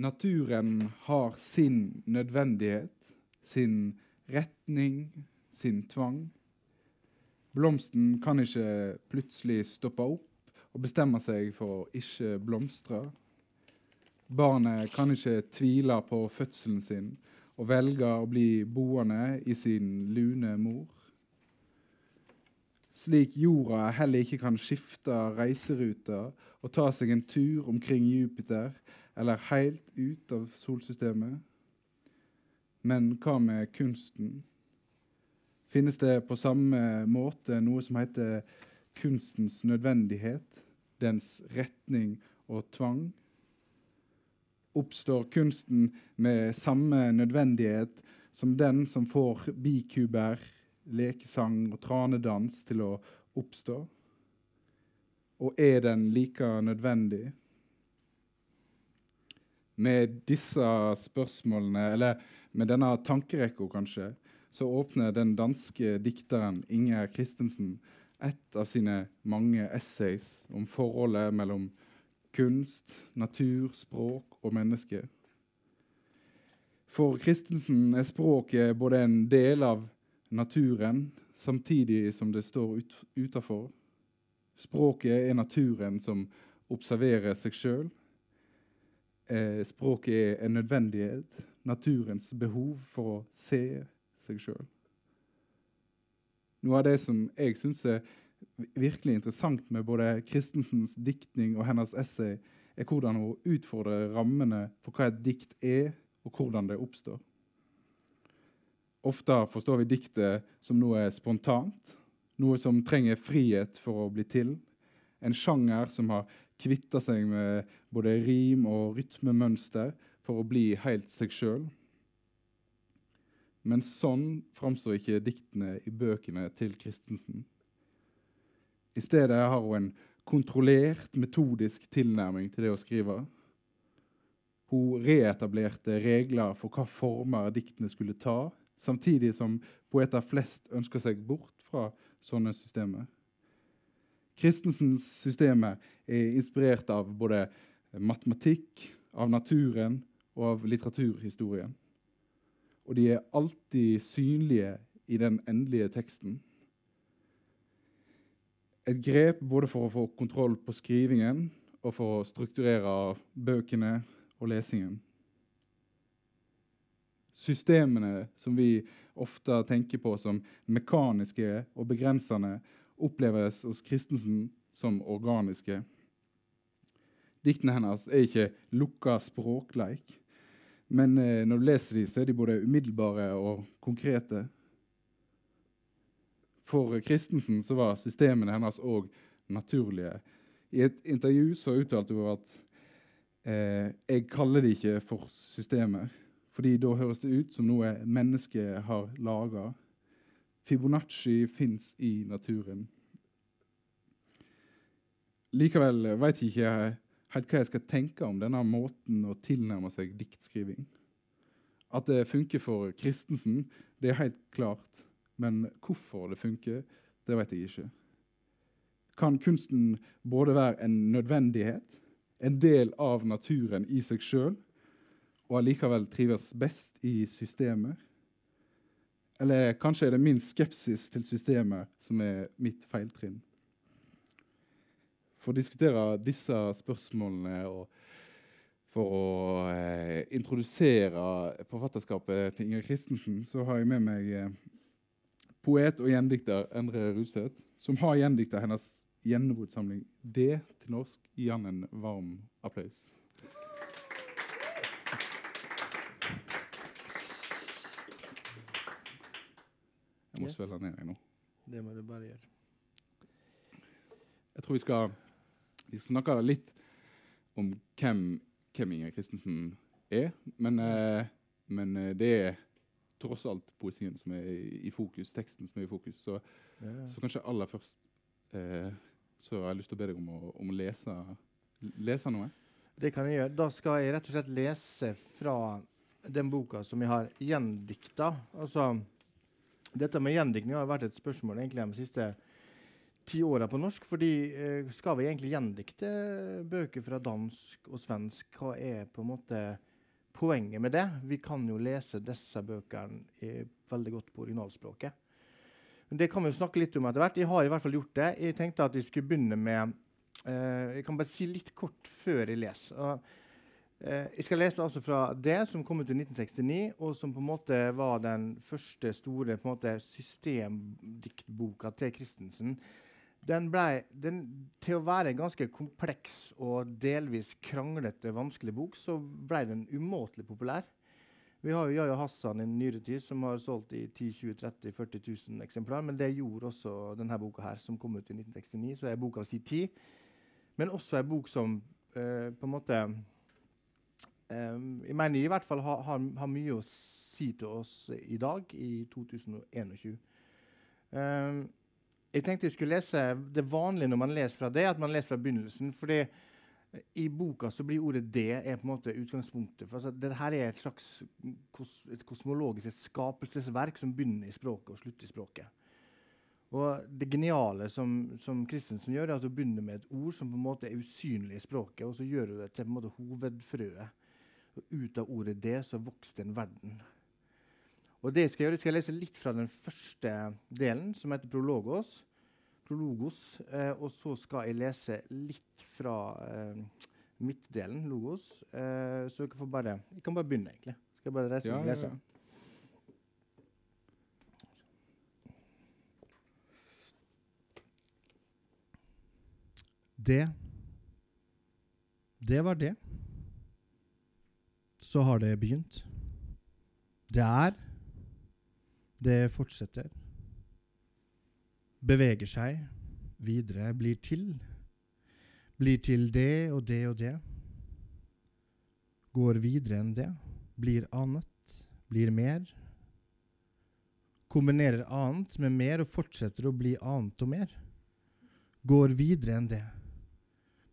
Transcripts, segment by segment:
naturen har sin nødvendighet, sin retning, sin tvang. Blomsten kan ikke plutselig stoppe opp og bestemme seg for å ikke blomstre. Barnet kan ikke tvile på fødselen sin og velge å bli boende i sin lune mor. Slik jorda heller ikke kan skifte reiseruter og ta seg en tur omkring Jupiter eller helt ut av solsystemet. Men hva med kunsten? Finnes det på samme måte noe som heter kunstens nødvendighet, dens retning og tvang? Oppstår kunsten med samme nødvendighet som den som får bikuber, lekesang og tranedans til å oppstå? Og er den like nødvendig? Med disse spørsmålene, eller med denne tankerekka kanskje, så åpner den danske dikteren Inger Christensen et av sine mange essays om forholdet mellom kunst, natur, språk og menneske. For Christensen er språket både en del av naturen, samtidig som det står ut, utafor. Språket er naturen som observerer seg sjøl. Eh, språket er en nødvendighet, naturens behov for å se seg sjøl. Noe av det som jeg syns er virkelig interessant med både Christensens diktning og hennes essay, er hvordan hun utfordrer rammene for hva et dikt er, og hvordan det oppstår. Ofte forstår vi diktet som noe spontant, noe som trenger frihet for å bli til. En sjanger som har kvitta seg med både rim og rytmemønster for å bli helt seg sjøl. Men sånn framstår ikke diktene i bøkene til Christensen. I stedet har hun en kontrollert, metodisk tilnærming til det å skrive. Hun reetablerte regler for hva former diktene skulle ta, samtidig som poeter flest ønsker seg bort fra sånne systemer. Christensens systemer er inspirert av både matematikk, av naturen og av litteraturhistorien og de er alltid synlige i den endelige teksten. Et grep både for å få kontroll på skrivingen og for å strukturere bøkene og lesingen. Systemene som vi ofte tenker på som mekaniske og begrensende, oppleves hos Christensen som organiske. Diktene hennes er ikke lukka språkleik, men eh, når du leser dem, så er de både umiddelbare og konkrete. For Christensen så var systemene hennes òg naturlige. I et intervju så uttalte hun at eh, jeg kaller det ikke for systemer, fordi da høres det ut som noe mennesket har laga. Fibonacci fins i naturen. Likevel veit ikke jeg helt hva jeg skal tenke om denne måten å tilnærme seg diktskriving. At det funker for Christensen, det er helt klart. Men hvorfor det funker, det vet jeg ikke. Kan kunsten både være en nødvendighet, en del av naturen i seg sjøl, og allikevel trives best i systemet? Eller kanskje er det min skepsis til systemet som er mitt feiltrinn? For å diskutere disse spørsmålene og for å eh, introdusere forfatterskapet til Inger Christensen, så har jeg med meg eh, poet og gjendikter Endre Ruseth, som har gjendikta hennes gjennombruddssamling D til norsk. Gi han en varm applaus. Jeg må svelge ned, jeg nå. Det må du bare gjøre. Jeg tror vi skal vi snakker litt om hvem, hvem Inger Christensen er. Men, eh, men, eh, det er tross alt poesien som er i fokus, teksten som er i fokus. Så, ja. så kanskje aller først eh, så har jeg lyst til å be deg om å, om å lese, lese, noe. Det kan jeg gjøre. Da skal jeg rett og slett lese fra den boka som jeg har gjendikta. Altså, dette med gjendiktning har vært et spørsmål egentlig de siste ti åra på norsk. fordi eh, skal vi egentlig gjendikte bøker fra dansk og svensk? Hva er på en måte poenget med det. Vi kan jo lese disse bøkene veldig godt på originalspråket. Men Det kan vi jo snakke litt om etter hvert. Jeg har i hvert fall gjort det. Jeg tenkte at jeg skulle begynne med uh, Jeg kan bare si litt kort før jeg leser. Og, jeg skal lese altså fra det som kom ut i 1969, og som på en måte var den første store på en måte, systemdiktboka til Christensen. Den ble, den, til å være en ganske kompleks og delvis kranglete, vanskelig bok, så ble den umåtelig populær. Vi har jo Yahya Hassan i nyere tid, som har solgt i 10 20 30 40 000 eksemplar. Men det gjorde også denne boka, her, som kom ut i 1969. Så er boka si tid. Men også en bok som uh, på en måte um, Jeg mener i hvert fall har, har, har, mye å si til oss i dag, i 2021. Um, jeg tenkte jeg skulle lese det vanlige når man leser fra det, at man leser fra begynnelsen. fordi i boka så blir ordet 'det' er på en måte utgangspunktet. for altså, Dette er et slags kos et kosmologisk et skapelsesverk som begynner i språket og slutter i språket. Og Det geniale som, som Christensen gjør, er at hun begynner med et ord som på en måte er usynlig i språket, og så gjør hun det til på en måte hovedfrøet. Og Ut av ordet 'det' så vokste en verden. Og det skal jeg gjøre, skal jeg lese litt fra den første delen, som heter 'Prologos' prologos Eh, og så skal jeg lese litt fra eh, midtdelen, logos. Eh, så jeg kan, bare, jeg kan bare begynne, egentlig. Skal jeg bare reise ja, lese? Ja, ja. Det Det var det. Så har det begynt. Det er. Det fortsetter beveger seg videre, blir til. Blir til det og det og det. Går videre enn det. Blir annet. Blir mer. Kombinerer annet med mer og fortsetter å bli annet og mer. Går videre enn det.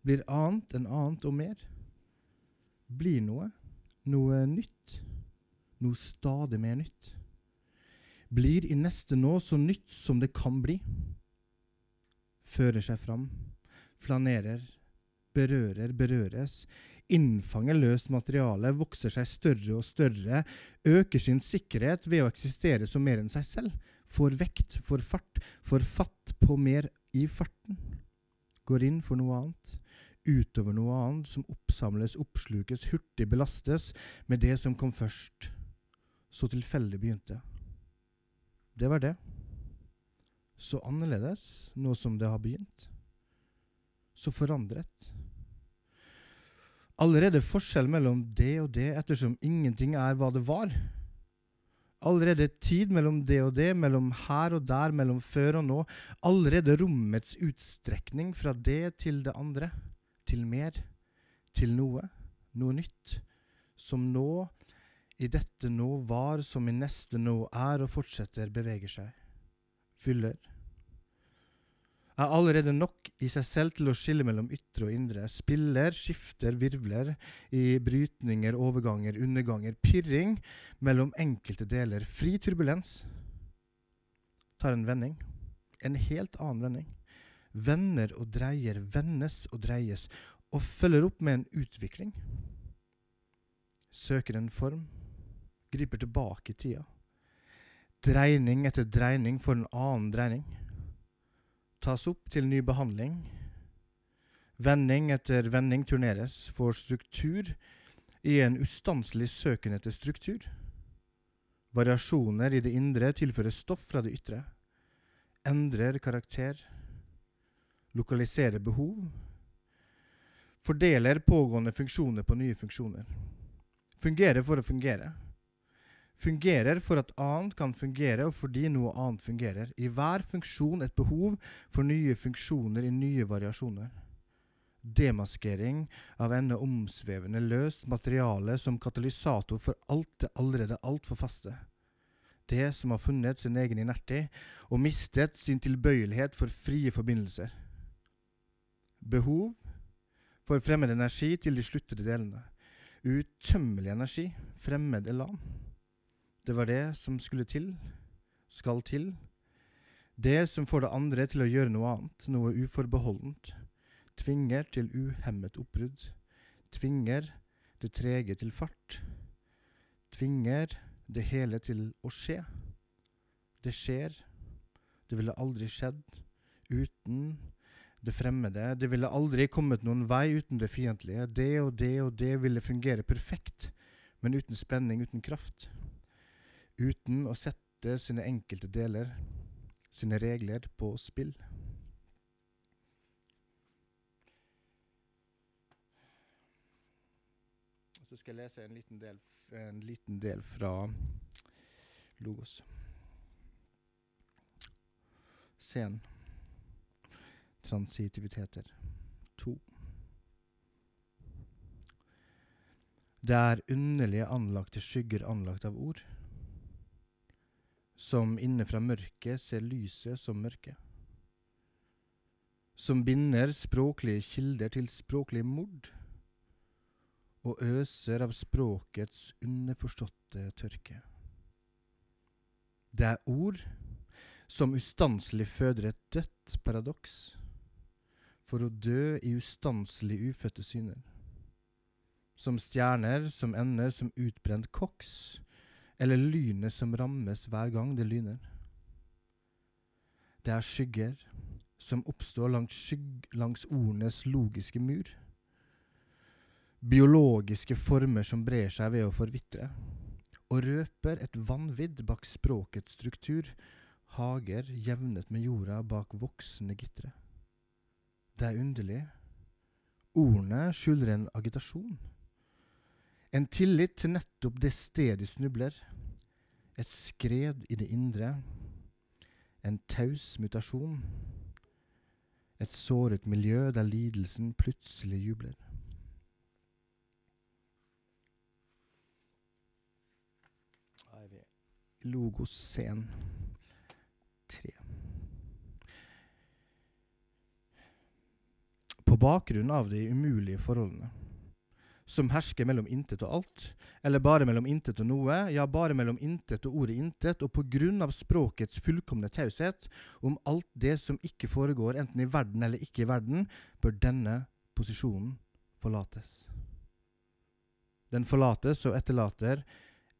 Blir annet enn annet og mer. Blir noe. Noe nytt. Noe stadig mer nytt. Blir i neste nå så nytt som det kan bli. Fører seg fram, flanerer, berører, berøres, innfanger løst materiale, vokser seg større og større, øker sin sikkerhet ved å eksistere som mer enn seg selv, får vekt, får fart, får fatt på mer i farten, går inn for noe annet, utover noe annet som oppsamles, oppslukes, hurtig belastes med det som kom først, så tilfeldig begynte. Det var det. Så annerledes nå som det har begynt. Så forandret. Allerede forskjell mellom det og det, ettersom ingenting er hva det var. Allerede tid mellom det og det, mellom her og der, mellom før og nå. Allerede rommets utstrekning fra det til det andre. Til mer. Til noe. Noe nytt. Som nå i dette nå var som i neste nå er og fortsetter, beveger seg, fyller, er allerede nok i seg selv til å skille mellom ytre og indre, spiller, skifter, virvler i brytninger, overganger, underganger, pirring mellom enkelte deler, fri turbulens, tar en vending, en helt annen vending, vender og dreier, vendes og dreies, og følger opp med en utvikling, søker en form, griper tilbake i tida. Dreining etter dreining får en annen dreining. Tas opp til ny behandling. Vending etter vending turneres, får struktur i en ustanselig søken etter struktur. Variasjoner i det indre tilfører stoff fra det ytre. Endrer karakter. Lokaliserer behov. Fordeler pågående funksjoner på nye funksjoner. Fungerer for å fungere fungerer for at annet kan fungere, og fordi noe annet fungerer. I hver funksjon et behov for nye funksjoner i nye variasjoner. Demaskering av ennå omsvevende løst materiale som katalysator for alt det allerede altfor faste. Det som har funnet sin egen inerti og mistet sin tilbøyelighet for frie forbindelser. Behov for fremmed energi til de sluttede delene. Utømmelig energi, fremmed elan. Det var det som skulle til, skal til. Det som får det andre til å gjøre noe annet, noe uforbeholdent. Tvinger til uhemmet oppbrudd. Tvinger det trege til fart. tvinger det hele til å skje. Det skjer. Det ville aldri skjedd uten det fremmede. Det ville aldri kommet noen vei uten det fiendtlige. Det og det og det ville fungere perfekt, men uten spenning, uten kraft. Uten å sette sine enkelte deler, sine regler, på spill. Så skal jeg lese en liten del, en liten del fra Logos. Scenen transitiviteter. To. Det er underlige anlagte skygger anlagt av ord, som innenfra mørket ser lyset som mørke, som binder språklige kilder til språklig mord, og øser av språkets underforståtte tørke. Det er ord som ustanselig føder et dødt paradoks for å dø i ustanselig ufødte syner. Som stjerner som ender som utbrent koks, eller lynet som rammes hver gang det lyner. Det er skygger som oppstår langs, skygg, langs ordenes logiske mur. Biologiske former som brer seg ved å forvitre, og røper et vanvidd bak språkets struktur, hager jevnet med jorda bak voksende gitre. Det er underlig. Ordene skjuler en agitasjon. En tillit til nettopp det stedet de snubler. Et skred i det indre. En taus mutasjon. Et såret miljø der lidelsen plutselig jubler. Logoscen 3. på bakgrunn av de umulige forholdene som hersker mellom intet og alt, eller bare mellom intet og noe, ja, bare mellom intet og ordet intet, og på grunn av språkets fullkomne taushet om alt det som ikke foregår enten i verden eller ikke i verden, bør denne posisjonen forlates. Den forlates og etterlater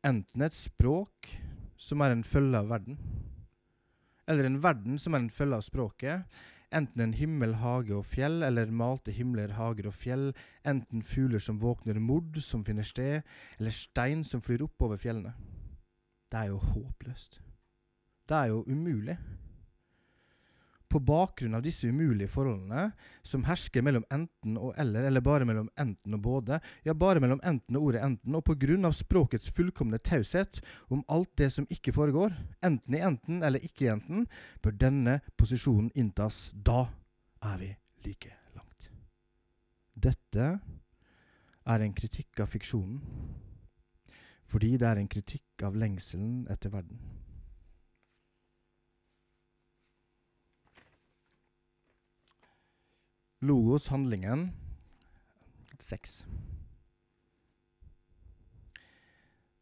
enten et språk som er en følge av verden, eller en verden som er en følge av språket, Enten en himmel, hage og fjell, eller malte himler, hager og fjell. Enten fugler som våkner mord som finner sted, eller stein som flyr opp over fjellene. Det er jo håpløst. Det er jo umulig på bakgrunn av disse umulige forholdene som hersker mellom enten og eller, eller bare mellom enten og både, ja, bare mellom enten og ordet enten, og på grunn av språkets fullkomne taushet om alt det som ikke foregår, enten i enten eller ikke i enten, bør denne posisjonen inntas. Da er vi like langt. Dette er en kritikk av fiksjonen, fordi det er en kritikk av lengselen etter verden. Logos handlingen seks.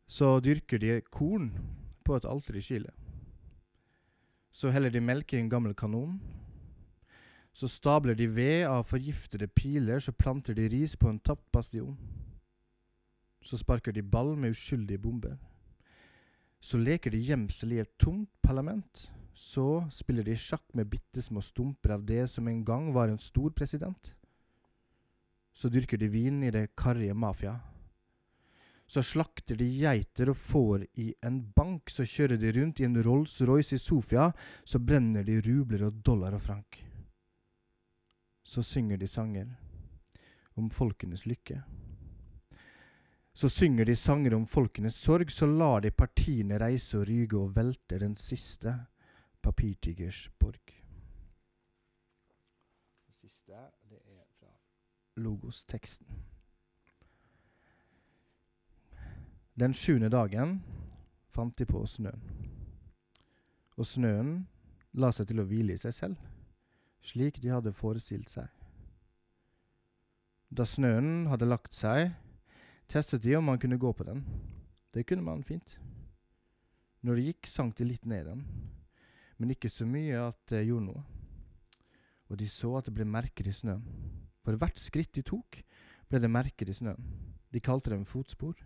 Så dyrker de korn på et alter i Chile. Så heller de melk i en gammel kanon. Så stabler de ved av forgiftede piler, så planter de ris på en tapt bastion. Så sparker de ball med uskyldige bomber. Så leker de gjemsel i et tomt parlament. Så spiller de sjakk med bitte små stumper av det som en gang var en stor president. Så dyrker de vin i det karrige mafia. Så slakter de geiter og får i en bank. Så kjører de rundt i en Rolls-Royce i Sofia. Så brenner de rubler og dollar og frank. Så synger de sanger om folkenes lykke. Så synger de sanger om folkenes sorg, så lar de partiene reise og ryge og velter den siste papirtigers borg. Det siste det er fra Logos-teksten. Den sjuende dagen fant de på snøen. Og snøen la seg til å hvile i seg selv, slik de hadde forestilt seg. Da snøen hadde lagt seg, testet de om man kunne gå på den. Det kunne man fint. Når det gikk, sank de litt ned i den men ikke så mye at det gjorde noe. Og de så at det ble merker i snøen. For hvert skritt de tok, ble det merker i snøen. De kalte dem fotspor.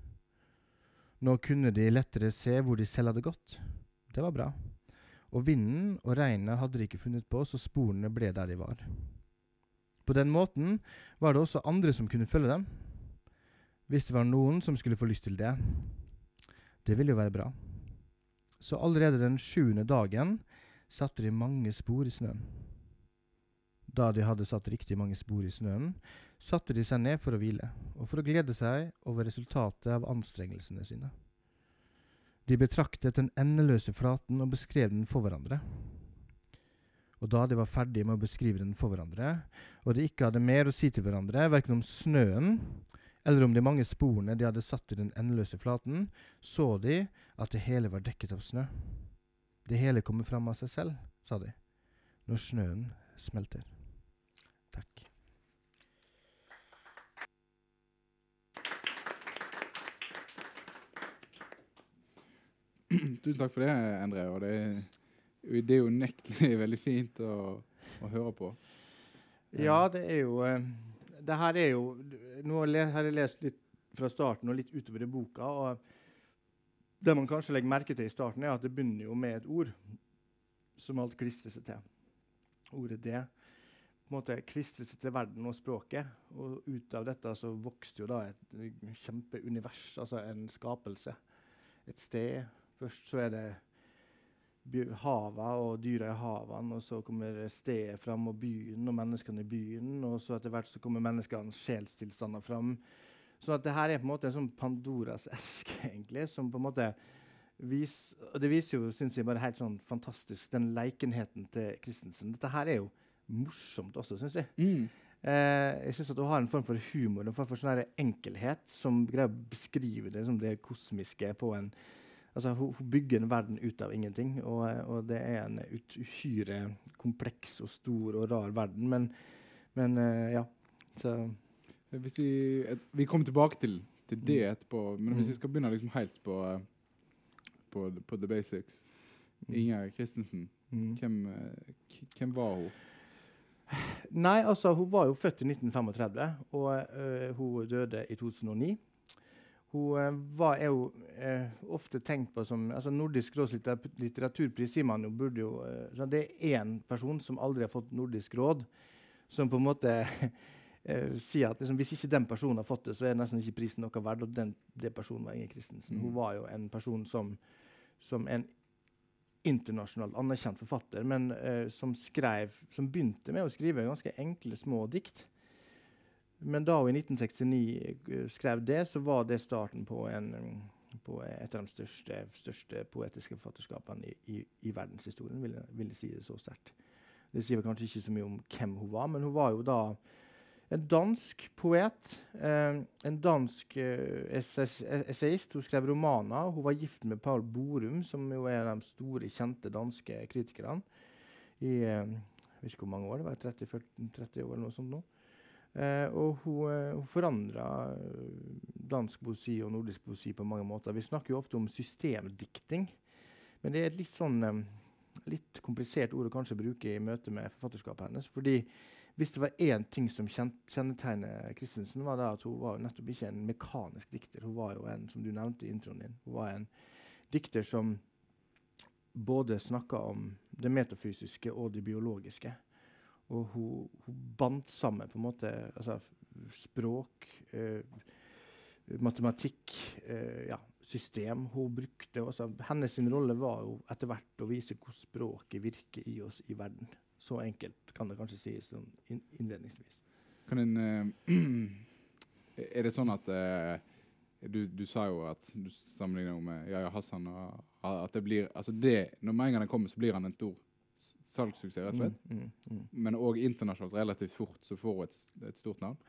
Nå kunne de lettere se hvor de selv hadde gått. Det var bra. Og vinden og regnet hadde de ikke funnet på, så sporene ble der de var. På den måten var det også andre som kunne følge dem, hvis det var noen som skulle få lyst til det. Det ville jo være bra. Så allerede den sjuende dagen satte de mange spor i snøen. Da de hadde satt riktig mange spor i snøen, satte de seg ned for å hvile, og for å glede seg over resultatet av anstrengelsene sine. De betraktet den endeløse flaten og beskrev den for hverandre. Og da de var ferdige med å beskrive den for hverandre, og de ikke hadde mer å si til hverandre, verken om snøen eller om de mange sporene de hadde satt i den endeløse flaten, så de at det hele var dekket av snø. Det hele kommer fram av seg selv, sa de, når snøen smelter. Takk. Tusen takk for det, Endre. Og det, det er unektelig veldig fint å, å, høre på. Ja, det er jo eh, Det her er jo Nå har jeg lest litt fra starten og litt utover i boka. og Det man kanskje legger merke til i starten, er at det begynner jo med et ord som alt klistrer seg til. Ordet 'det' på en måte klistrer seg til verden og språket. Og ut av dette så vokste jo da et kjempeunivers, altså en skapelse. Et sted. Først så er det hava og dyra i havene, og så kommer stedet fram og byen og menneskene i byen. Og så etter hvert så kommer menneskenes sjelstilstander fram. Så at det her er på en måte en sånn Pandoras eske, egentlig, som på en måte vis, og Det viser jo synes jeg, bare helt sånn fantastisk den leikenheten til Christensen. Dette her er jo morsomt også, syns jeg. Mm. Eh, jeg syns at hun har en form for humor en form for sånn enkelhet som greier å beskrive det, liksom det kosmiske på en altså hun, hun, bygger en verden ut av ingenting, og, og det er en uhyre kompleks og stor og rar verden. Men, men eh, ja. Så. Hvis vi, et, vi kommer tilbake til, til det mm. etterpå, men hvis mm. vi skal begynne liksom helt på, uh, på, på, the basics mm. Inger Christensen, mm. hvem, uh, hvem var hun? Nei, altså Hun var jo født i 1935, og uh, hun døde i 2009. Hun uh, var, er jo uh, ofte tenkt på som altså Nordisk råds litteraturpris sier man jo burde jo Det er én person som aldri har fått Nordisk råd, som på en måte sier at liksom, hvis ikke den personen har fått det, så er nesten ikke prisen noe verdt. Og den, den personen var Inger Christensen. Mm. Hun var jo en person som, som en internasjonalt anerkjent forfatter, men uh, som, skrev, som begynte med å skrive ganske enkle, små dikt. Men da hun i 1969 uh, skrev det, så var det starten på, en, på et av de største, største poetiske forfatterskapene i, i, i verdenshistorien, vil jeg, vil jeg si det så sterkt. Det sier kanskje ikke så mye om hvem hun var, men hun var jo da en dansk poet. Eh, en dansk eh, essayist. Hun skrev romaner. Hun var gift med Paul Borum, som jo er en av de store, kjente danske kritikerne. I eh, jeg vet ikke hvor mange år, det var 30, 40, 30 år eller noe sånt nå. Eh, og hun, eh, hun forandra dansk poesi og nordisk poesi på mange måter. Vi snakker jo ofte om systemdikting, men det er et litt sånn eh, litt komplisert ord å kanskje bruke i møte med forfatterskapet hennes. fordi hvis det var én ting som kjennetegner Christensen, var det at hun var nettopp ikke en mekanisk dikter. Hun var jo en, som du nevnte i introen din, hun var en dikter som både snakka om det metafysiske og det biologiske. Og hun, hun bandt sammen på en måte altså, språk, eh, matematikk, eh, ja, system. Hun brukte Altså, Hennes rolle var jo etter hvert å vise hvordan språket virker i oss i verden. Så enkelt kan det kanskje sies sånn innledningsvis. Kan en, uh, er det sånn at uh, du, du, sa jo at du sammenligner med Yaya Hassan. Og, at det blir, altså det, når med en gang den kommer, så blir han en stor salgssuksess. rett og slett. Mm, mm, mm. Men òg internasjonalt relativt fort så får hun et, et stort navn.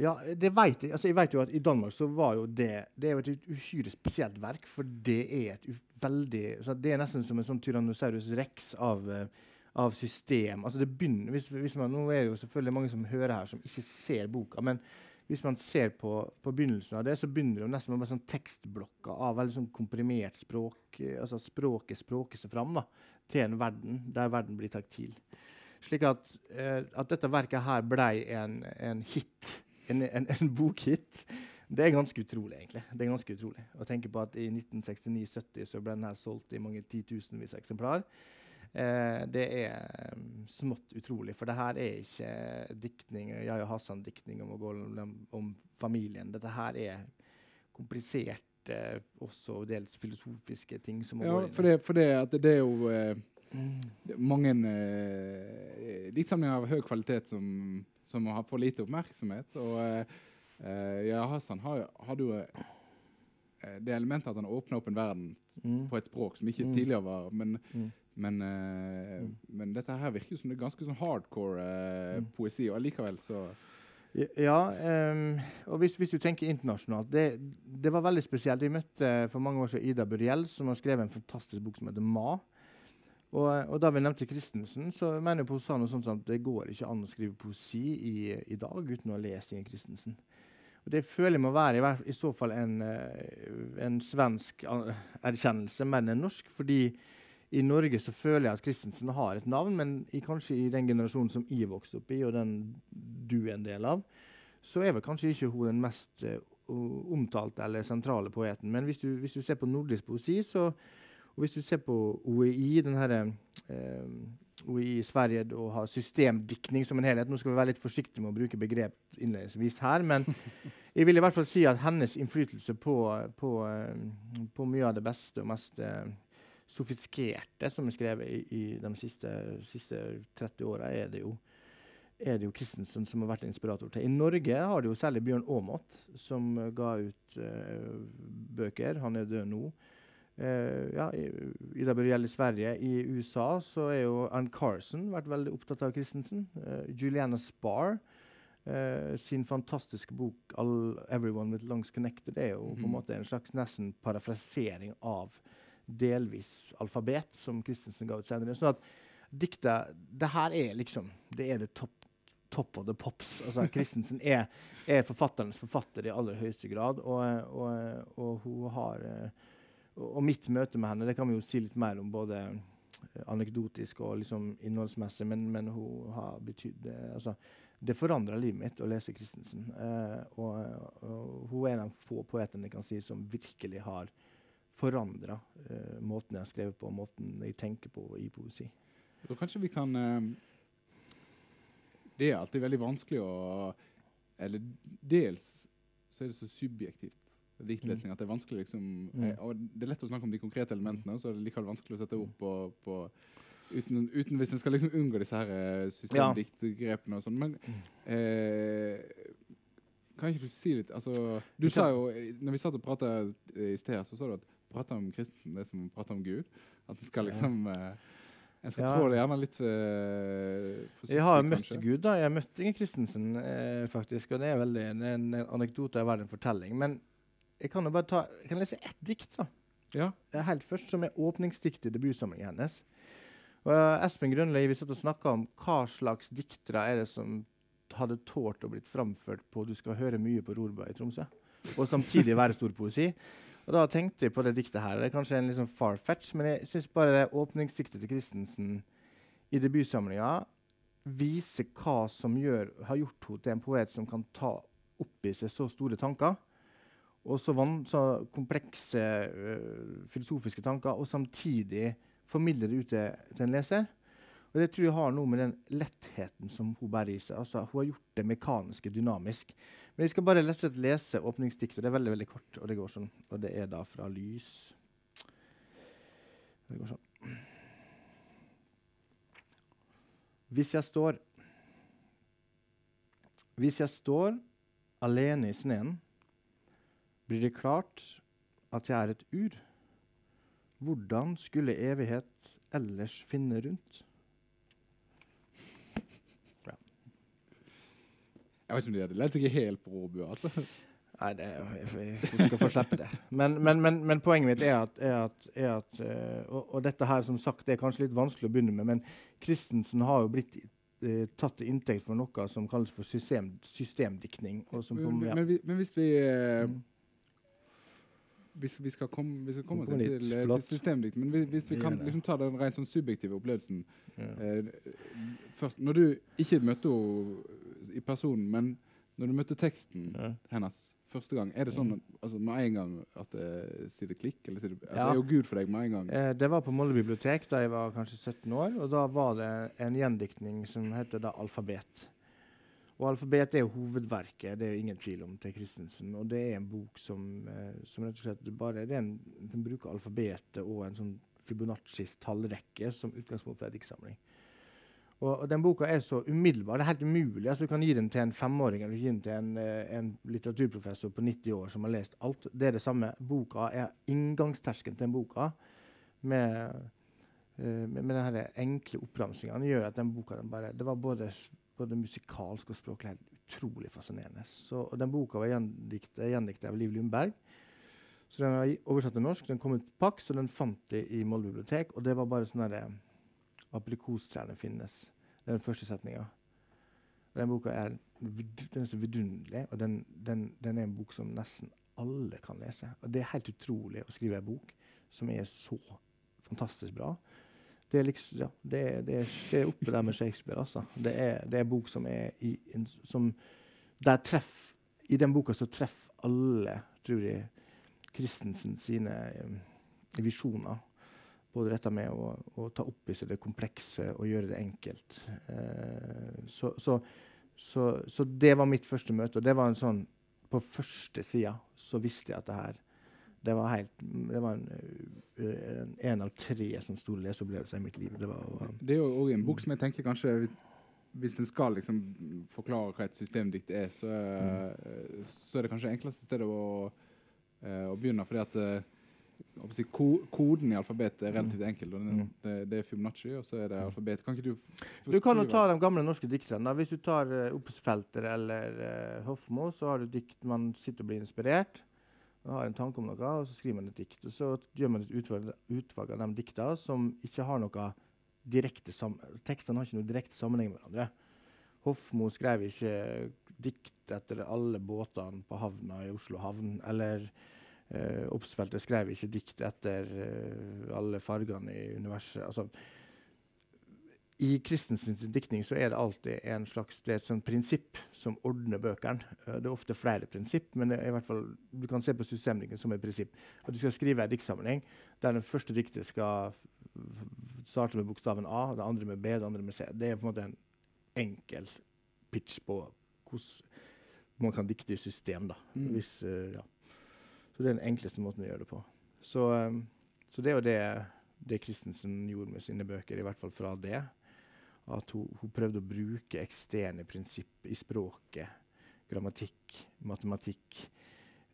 Ja, det vet jeg. Altså, jeg vet jo at I Danmark så var jo det det er jo et uhyre spesielt verk. For det er et veldig altså, Det er nesten som en sånn Tyrannosaurus rex av uh, av system. Altså det begynner, hvis, hvis man, nå er det jo selvfølgelig mange som hører her, som ikke ser boka. men hvis man ser på, på begynnelsen av det, så begynner det jo nesten med sånn tekstblokker av veldig sånn komprimert språk. altså Språket språker seg fram da, til en verden der verden blir taktil. Slik at, eh, at dette verket her ble en, en hit, en, en, en bokhit, Det er ganske utrolig, egentlig. Det er ganske utrolig å tenke på at i 1969-70 så ble den her solgt i mange titusenvis eksemplar. Eh, det er um, smått utrolig, for det her er ikke diktning, Yahya Hassan-diktning om, om, om, familien. Dette her er kompliserte, også dels filosofiske ting. som må ja, for det, for det, det, er jo eh, mange eh, diktsamlinger av høy kvalitet som, som har for lite oppmerksomhet. og eh, Uh, ja, Hassan har, hadde jo uh, det elementet at han åpna opp en verden mm. på et språk som ikke mm. tidligere var Men, mm. men, uh, men, dette her virker som det er ganske sånn hardcore mm. poesi, og allikevel så ja, um, og hvis, hvis, du tenker internasjonalt det, det, var veldig spesielt. Jeg møtte for mange år siden Ida Buriel, som har skrevet en fantastisk bok som heter Ma. Og, og, da vi nevnte Christensen, så mener jeg sa noe sånt at det går ikke an å skrive poesi i, i dag uten å lese Ingen Christensen. Og det føler jeg må være i, i så fall en, eh, en, svensk erkjennelse men en norsk. fordi i Norge så føler jeg at Christensen har et navn, men i, kanskje i den generasjonen som jeg vokste opp i, og den du er en del av, så er vel kanskje ikke hun den mest uh, omtalte eller sentrale poeten. Men hvis du, hvis du ser på nordisk poesi, så, og hvis du ser på OEI, den uh, OI i Sverige og har systemdikning som en helhet. Nå skal vi være litt forsiktige med å bruke begrep innledningsvis her, men jeg vil i hvert fall si at hennes innflytelse på, på, eh, på mye av det beste og mest eh, sofistikerte som er skrevet i, i de siste, siste 30 åra, er det jo er det jo Christensen som har vært inspirator til. I Norge har det jo særlig Bjørn Aamodt, som ga ut uh, bøker. Han er død nå. Uh, ja, i, det gjelder i Sverige. I USA så er jo Ann Carson vært veldig opptatt av Christensen. Uh, Juliana Spar uh, sin fantastiske bok 'Everyone with Lungs Connected' er jo mm på en mhm. måte en slags nesten parafrasering av delvis alfabet, som Christensen ga ut senere. Sånn at dikta Det her er liksom Det er det topp top of the pops. Altså, Christensen er, er, forfatterens forfatter i aller høyeste grad, og, og, og hun har og mitt møte med henne det kan vi jo si litt mer om både eh, anekdotisk og liksom innholdsmessig, men, men hun har betydd eh, altså, Det forandra livet mitt å lese Christensen. Uh, og, og, hun er en av få poetene jeg kan si som virkelig har forandra uh, måten jeg har skrevet på, måten jeg tenker på i poesi. Da kanskje vi kan uh, Det er alltid veldig vanskelig å Eller dels så er det så subjektivt diktlesning. At det er vanskelig liksom, mm. eh, og det er lett å snakke om de konkrete elementene, så er det likevel vanskelig å sette ord på, på uten, uten, hvis en skal liksom unngå disse her eh, systemdiktgrepene og sånn. Men mm. eh, kan ikke du si litt altså, Du sa jo, når vi satt og prata i sted, så sa du at prate om Kristensen det er som å prate om Gud. At en skal liksom eh, en skal ja. trå det gjerne litt forsiktig, Jeg har møtt kanskje. Gud. da. Jeg har møtt Inger Christensen, eh, faktisk. Og det er, veldig, det er en, anekdote av verden en fortelling. Men jeg kan jo bare ta, jeg kan lese ett dikt. da. Ja. Helt først, som er åpningsdiktet i debutsamlingen hennes. Og, uh, Espen Grønli vi satt og snakka om hva slags diktere er det som hadde tålt å blitt framført på 'Du skal høre mye på Rorba i Tromsø', og samtidig være stor poesi. Og Da tenkte jeg på det diktet her. Det er kanskje en litt sånn far-fetch, men jeg syns bare det åpningsdiktet til Christensen i debutsamlinga viser hva som gjør, har gjort henne til en poet som kan ta opp i seg så store tanker og så, så komplekse uh, filosofiske tanker, og samtidig formidle det ut til, en leser. Og Det tror jeg har noe med den lettheten som hun bærer i seg. Altså, hun har gjort det mekaniske dynamisk. Men jeg skal bare lese, lese åpningsdiktet. Det er veldig veldig kort, og det går sånn. Og det er da fra Lys. Det går sånn. Hvis jeg står Hvis jeg står alene i sneen blir det klart at jeg er et ur. Hvordan skulle evighet ellers finne rundt? Ja. Jeg vet ikke om de hadde lett seg helt på Råbu. altså. Nei, det, jeg, jeg skal få slippe det. Men, men, men, men, poenget mitt er at, er at, er at uh, og, og, dette her som sagt, det er kanskje litt vanskelig å begynne med, men Christensen har jo blitt uh, tatt til inntekt for noe som kalles for system, systemdiktning. men, ja. men, hvis vi uh, hvis vi skal komme, vi skal komme til, til, eh, til systemdikt, men hvis, hvis vi kan liksom, ta den rent sånn subjektive opplevelsen eh, først, Når du ikke møtte henne i personen, men når du møtte teksten hennes første gang, er det sånn altså, med en gang at det sier det klikk? Eller sier det, altså. Er jo Gud for deg med en gang? Eh, det var på Molde bibliotek da jeg var kanskje 17 år. og Da var det en gjendiktning som heter da 'Alfabet'. Og 'Alfabet' er jo hovedverket det er ingen tvil om til Christensen. Og det er en bok som, eh, som rett og slett bare det er en, Den bruker alfabetet og en sånn Fibonaccis tallrekke som utgangspunkt for en diktsamling. Og, og den boka er så umiddelbar. Det er helt umulig. altså Du kan gi den til en femåring eller gi den til en, eh, en litteraturprofessor på 90 år som har lest alt. Det er det samme. Boka er inngangstersken til den boka med, eh, med, denne enkle oppramsingene gjør at den boka den bare, det var både, både musikalsk og språklig helt utrolig fascinerende. Så, og den boka var gjendiktet, av Liv Lundberg. Så den er oversatt til norsk. Den kom ut på Pax, og den fant de i Molde bibliotek. Og det var bare sånn herre Aprikostrærne finnes. Det er den første setninga. Den boka er, den er så vidunderlig, og den, den, den er en bok som nesten alle kan lese. Og det er helt utrolig å skrive en bok som er så fantastisk bra. Det er liksom, ja, det, det, det er oppe der med Shakespeare, altså. Det er, det er bok som er i en, som der treff, I den boka så treffer alle, tror jeg, Christensen sine um, visjoner. Både dette med å, å ta opp i seg det komplekse og gjøre det enkelt. Uh, så, så, så, så det var mitt første møte. Og det var en sånn På første sida så visste jeg at det her det var, helt, det var en, en, en av tre sånn store leseopplevelser i mitt liv. Det var å, Det er jo også en bok som jeg tenker kanskje Hvis en skal liksom forklare hva et systemdikt er, så, er- så er det kanskje enkleste stedet å, eh, å begynne. fordi at eh, si, ko Koden i alfabetet er relativt enkel. og den, Mm. det, det er Fibonacci, og så er det alfabet. Kan ikke du du kan jo ta de gamle norske dikterne. Hvis du tar uh, Opsfelter eller uh, Hofmo, så har du dikt man sitter og blir inspirert. Man har en tanke om noe, og så skriver man et dikt. Og så gjør man et utvalg, utvalg av de dikta som ikke har noe direkte Tekstene har ikke noe direkte sammenheng med hverandre. Hofmo skrev ikke dikt etter alle båtene på havna i Oslo havn. Eller eh, Opsfeltet skrev ikke dikt etter eh, alle fargene i universet. Altså, i Christensens diktning så er det alltid en slags, det er et sånt prinsipp som ordner bøkene. Eh, det er ofte flere prinsipp, men i hvert fall, du kan se på systemdiktningen som et prinsipp. At du skal skrive en diktsammenheng der den første diktet skal starte med bokstaven A, det andre med B, det andre med C. Det er på en måte en enkel pitch på hvordan man kan dikte i system. da. Mm. Hvis, eh, ja. Så det er den enkleste måten å gjøre det på. Så, eh, så det er jo det, det Christensen gjorde med sine bøker, i hvert fall fra det. At hun, hun prøvde å bruke eksterne prinsipp i språket, grammatikk, matematikk,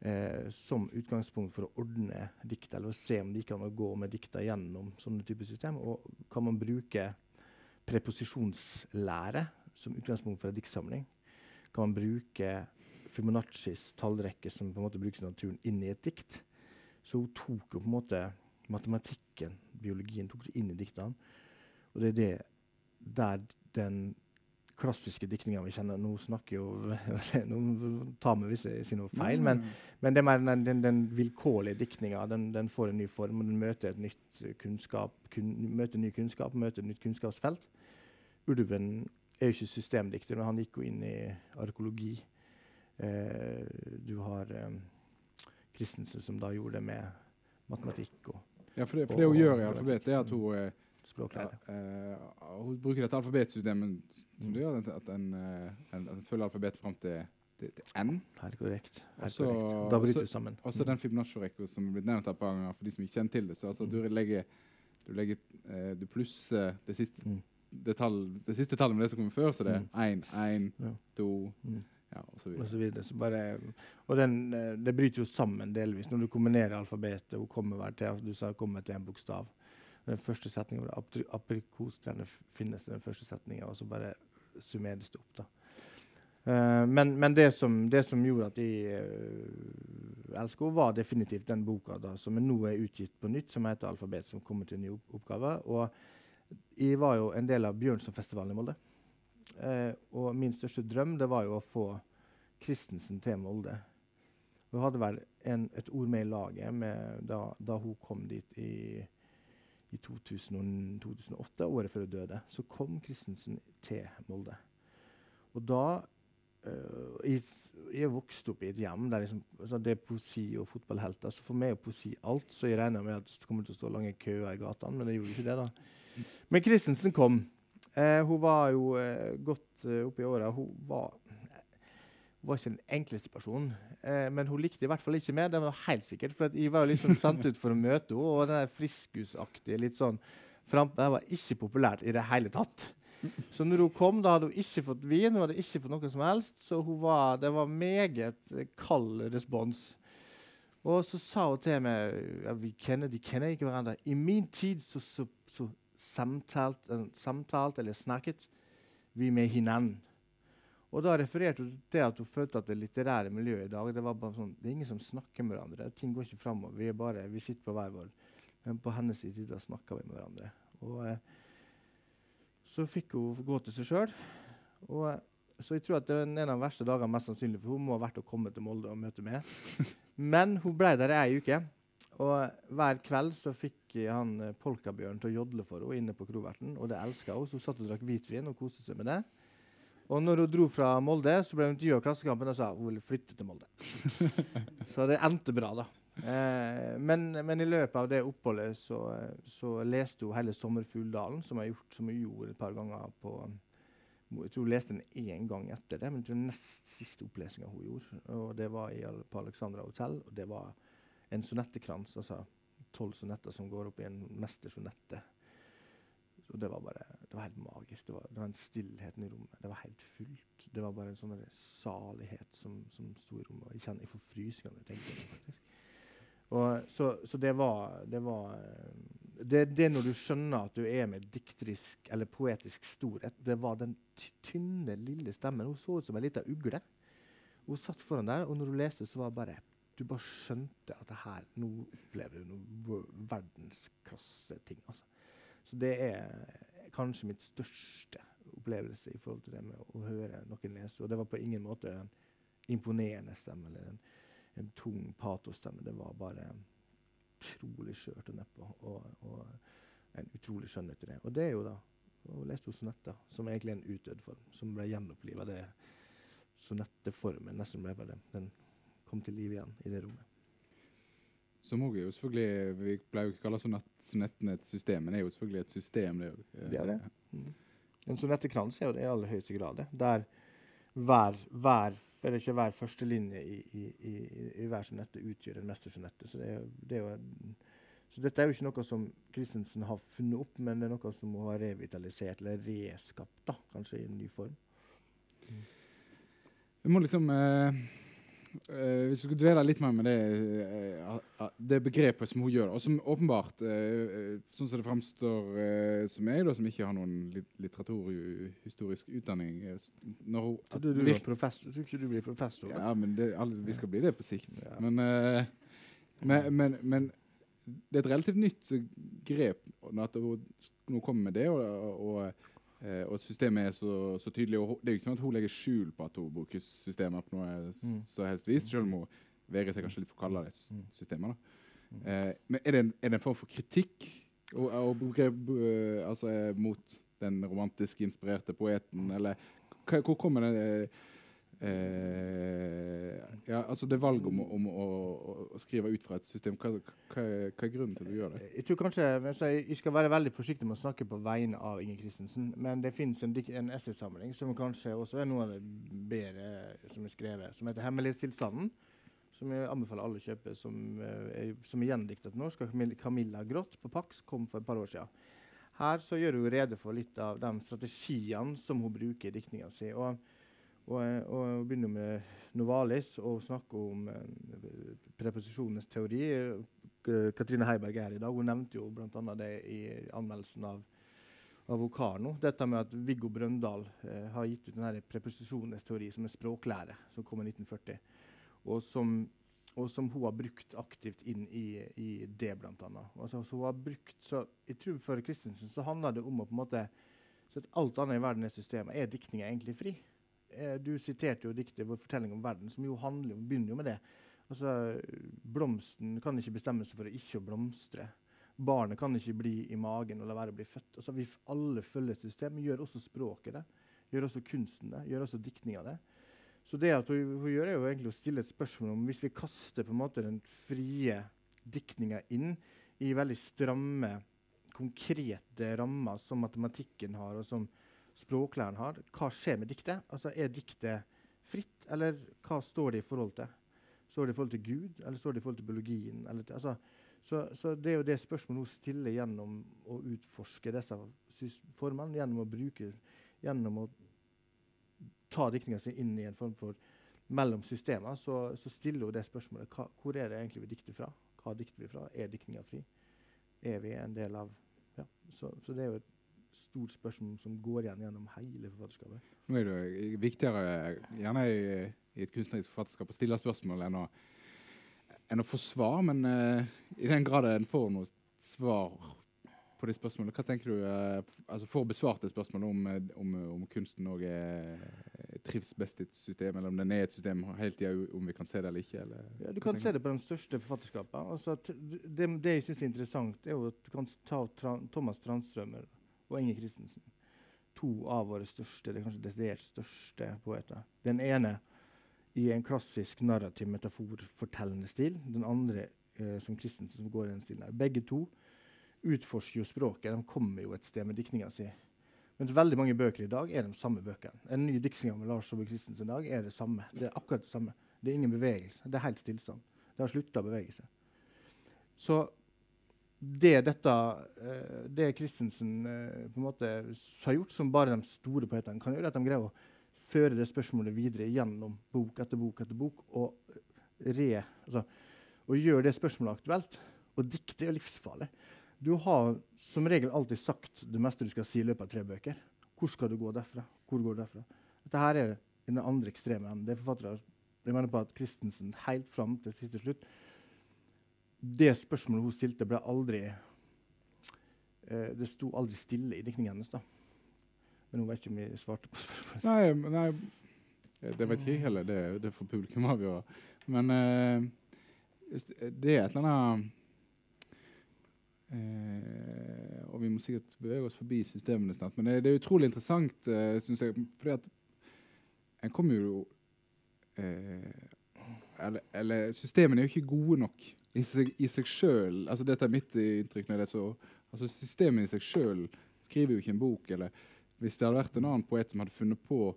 eh, som utgangspunkt for å ordne dikt, eller å se om de kan gå med dikta gjennom sånne typer system. Og kan man bruke preposisjonslære som utgangspunkt for en diktsamling? Kan man bruke Fibonaccis tallrekke, som på en måte brukes i naturen, inn i et dikt? Så hun tok jo på en måte matematikken, biologien, tok det inn i diktene. Og det er det der den klassiske diktninga vi kjenner Nå snakker jo Nå tar vi hvis jeg sier noe feil, men, men det er den, den, den vilkårlige diktninga. Den, den får en ny form, og den møter et nytt kunnskap, kun, møter ny kunnskap, møter et nytt kunnskapsfelt. Ulven er jo ikke systemdikter, men han gikk jo inn i arkeologi. Eh, du har eh, Christensen som da gjorde det med matematikk og Ja, for det, for det hun og- gjør i alfabet, alfabetet, er at hun, eh, ja, språklære. eh, hun bruker dette alfabetsystemet som Mm. det gjør at en, eh, en, en følger alfabetet fram til, til, N. Helt korrekt. Og Helt korrekt. Da bryter det sammen. Og så Mm. den Fibonacci-rekka som er blitt nevnt her et par ganger, for de som ikke kjenner til det. Så altså, du legger, du, legger eh, du plusser det siste, Mm. det, tall, det siste tallet med det som kommer før, så det er én, én, Ja. to Mm. ja, og så og videre. så videre. Så bare, og den, eh, det bryter jo sammen delvis når du kombinerer alfabetet. Hun kommer til, du sa kommer til en bokstav. Den første setningen hvor aprikostrærne finnes den første setninga, og så bare summeres det opp. da. Uh, men men det, som, det som gjorde at jeg uh, elsker henne, var definitivt den boka da, som nå er utgitt på nytt, som heter 'Alfabet', som kommer til en ny opp oppgave. Og jeg var jo en del av Bjørnsonfestivalen i Molde. Uh, og min største drøm det var jo å få Christensen til Molde. Hun hadde vel en, et ord med i laget med da, da hun kom dit i, i 2000, 2008, året før hun døde. Så kom Christensen til Molde. Og da uh, jeg, jeg vokste opp i et hjem der liksom, altså det er poesi og fotballhelter. Så for meg er poesi alt. Så jeg regna med at det kommer til å stå lange køer i gatene, men det gjorde ikke det. da. Men Christensen kom. Uh, hun var jo uh, godt uh, oppe i åra. Hun var, var ikke den enkleste personen. Eh, men hun likte i hvert fall ikke meg. Det var helt sikkert, for Jeg var jo liksom sendt ut for å møte henne. Og den friskusaktige litt sånn frampå var ikke populært i det hele tatt. Så når hun kom, da hadde hun ikke fått vin, hun hadde ikke fått noe som helst. Så var, det var meget kald respons. Og så sa hun til meg ja, vi kjenner, De kjenner ikke hverandre. I min tid så, så, så samtalt, samtalt, eller snakket vi med hverandre. Og da refererte hun til at hun følte at det litterære miljøet i dag det var bare sånn, det er ingen som snakker med hverandre. Ting går ikke framover. Vi, vi sitter på hver vår. Men på hennes side da snakka vi med hverandre. Og eh, så fikk hun gå til seg sjøl. Og så jeg tror at det er en av de verste dagene mest sannsynlig, for hun må ha vært å komme til Molde og møte meg. Men hun ble der ei uke. Og hver kveld så fikk han eh, polkabjørn til å jodle for henne inne på Kroverten. Og det elska hun, så hun satt og drakk hvitvin og koste seg med det. Og når hun dro fra Molde, så ble hun intervjua av Klassekampen og sa hun ville flytte til Molde. så det endte bra, da. Eh, men, men, i løpet av det oppholdet så, så leste hun hele 'Sommerfugldalen', som hun som hun gjorde et par ganger på Jeg tror hun leste den én gang etter det, men det var nest siste opplesinga hun gjorde. Og Det var i, på Alexandra hotell, og det var en sonettekrans, altså tolv sonetter som går opp i en mestersonette. Og det var bare, det var helt magisk. Det var, det var en stillhet i rommet. Det var helt fullt. Det var bare en sånn salighet som, som sto i rommet. Jeg kjenner jeg får når jeg tenker. Og, så, så, det var, det, var det, det, når du skjønner at du er med dikterisk eller poetisk storhet Det var den tynne, lille stemmen. Hun så ut som ei lita ugle. Hun satt foran der, og når hun leste, så var det bare du bare skjønte at det her, nå opplever du noe verdensklasseting. Altså. Så det er kanskje mitt største opplevelse i forhold til det med å høre noen lese. Og det var på ingen måte en imponerende stemme eller en en tung patostemme. Det var bare utrolig skjørt og nedpå. Og, og, en utrolig skjønnhet i det. Og det er jo da og leste hun sonetter, som egentlig er en utdødd form, som ble gjenoppliva. Sonetteformen nesten ble bare Den kom til liv igjen i det rommet. Som også er jo selvfølgelig, Vi pleier jo ikke å kalle sånn nettnettsystem, men det er jo selvfølgelig et system. Det, det er det. Mm. En sonettekrans er jo det i aller høyeste grad. Der hver, hver er ikke hver førstelinje i, i, i, i hver sonette utgjør en mestersonette. Så, det det så dette er jo ikke noe som Christensen har funnet opp, men det er noe som hun har revitalisert eller reskapt, da, kanskje i en ny form. Mm. Vi må liksom eh Uh, hvis du skulle dvele litt mer med det, uh, det, begrepet som hun gjør, og som åpenbart, uh, sånn som det framstår som da, som ikke har noen litteraturhistorisk utdanning når hun, at, du, du, er professor, Tror ikke du blir professor? Ja, men det, alle, vi skal bli det på sikt. Ja. Men, men, men, men, det er et relativt nytt grep at hun nå kommer med det. og, og Eh, og systemet er så, så, tydelig. og Det er jo ikke sånn at hun legger skjul på at hun bruker systemet på noe mm. så helst vis, selv om hun vegrer seg kanskje litt for å kalle det systemer. systemet. Mm. Eh, men er det, en, er det, en, form for kritikk og, og, og, altså, mot den romantisk inspirerte poeten, eller hvor kommer det Eh, ja, altså det valget om, om å, å, skrive ut fra et system, hva, hva, hva, er grunnen til at du gjør det? Jeg tror kanskje, jeg skal være veldig forsiktig med å snakke på vegne av Inger Christensen. Men det fins en, en essaysamling som kanskje også er noe av det bedre som er skrevet, som heter 'Hemmelighetstilstanden'. Som jeg anbefaler alle å kjøpe, som, eh, er, som er gjendiktet norsk Camilla Grått på Pax. Kom for et par år siden. Her så gjør hun rede for litt av de strategiene som hun bruker i diktninga si. Og og, og begynner med Novalis og snakker om uh, preposisjonenes teori. Uh, Katrine Heiberg er her i dag. Hun nevnte jo bl.a. det i anmeldelsen av, av Okarno. Dette med at Viggo Brøndal eh, har gitt ut denne preposisjonenes teori som en språklære som kom i 1940. Og som, og som hun har brukt aktivt inn i, i det, bl.a. Altså, så hun har så For Christensen så handler det om å på en måte så at alt annet i verden er systemet. Er diktninga egentlig fri? Eh, Du siterte jo diktet 'Vår fortelling om verden', som jo handler, begynner jo med det. Altså, Blomsten kan ikke bestemme seg for å ikke blomstre. Barnet kan ikke bli i magen og la være å bli født. Altså, vi alle følger et system. Gjør også språket det. Gjør også kunsten det. Gjør også diktninga det. Så det at hun, hun gjør, er jo egentlig å stille et spørsmål om hvis vi kaster på en måte den frie diktninga inn i veldig stramme, konkrete rammer som matematikken har, og som språklæren har, hva skjer med diktet? Altså, Er diktet fritt, eller hva står det i forhold til? Står det i forhold til Gud, eller står det i forhold til biologien? Til, altså, så, så, det er jo det spørsmålet hun stiller gjennom å utforske disse formene, gjennom å bruke Gjennom å ta diktninga si inn i en form for mellom systemer, så, så stiller hun det spørsmålet hva, hvor er det egentlig vi dikter fra? Hva dikter vi fra? Er diktninga fri? Er vi en del av ja, så, så det er jo et stort spørsmål som går igjen gjennom hele forfatterskapet. Nå er det viktigere gjerne i, i et kunstnerisk forfatterskap å stille spørsmål enn å, enn å få svar, men uh, i den grad en får noe svar på de spørsmålene, hva tenker du uh, altså Får besvart et spørsmål om, om, om kunsten òg trives best i et system, eller om den er et system hele tida, om vi kan se det eller ikke? Eller, ja, du kan se det på de største forfatterskapene. Altså, det, det, jeg syns er interessant, er jo at du kan ta Thomas Tranströmer og Inge Christensen. To av våre største, det kanskje desidert største poeter. Den ene i en klassisk narrativ metaforfortellende stil. Den andre eh, som Christensen, som går i den stilen. Begge to utforsker jo språket. De kommer jo et sted med diktninga si. Mens veldig mange bøker i dag er de samme bøkene. En ny diktning med Lars Saabye Christensen i dag er det samme. Det er akkurat det samme. Det er ingen bevegelse. Det er helt stillstand. Det har slutta å bevege seg. Så det dette uh, det Christensen uh, på en måte har gjort, som bare de store poetene kan gjøre, at de greier å føre det spørsmålet videre gjennom bok etter bok etter bok og, re, altså, og gjøre det spørsmålet aktuelt. Og dikte er livsfarlig. Du har som regel alltid sagt det meste du skal si i løpet av tre bøker. Hvor skal du gå derfra? Hvor går du derfra? Dette her er den andre ekstreme enden. Det er forfattere jeg mener på at Christensen helt fram til siste slutt det spørsmålet hun stilte, ble aldri eh, Det sto aldri stille i diktningen hennes. da. Men hun vet ikke om jeg svarte på spørsmålet. Nei, nei det vet ikke jeg heller. Det, det får publikum avgjøre. Men eh, det er et eller annet eh, Og vi må sikkert bevege oss forbi systemene snart. Men det, det er utrolig interessant, eh, syns jeg. fordi at en kommer jo eh, eller, eller, systemene er jo ikke gode nok i seg, i seg sjøl altså Dette er mitt inntrykk. når det er så, altså Systemet i seg sjøl skriver jo ikke en bok. eller Hvis det hadde vært en annen poet som hadde funnet på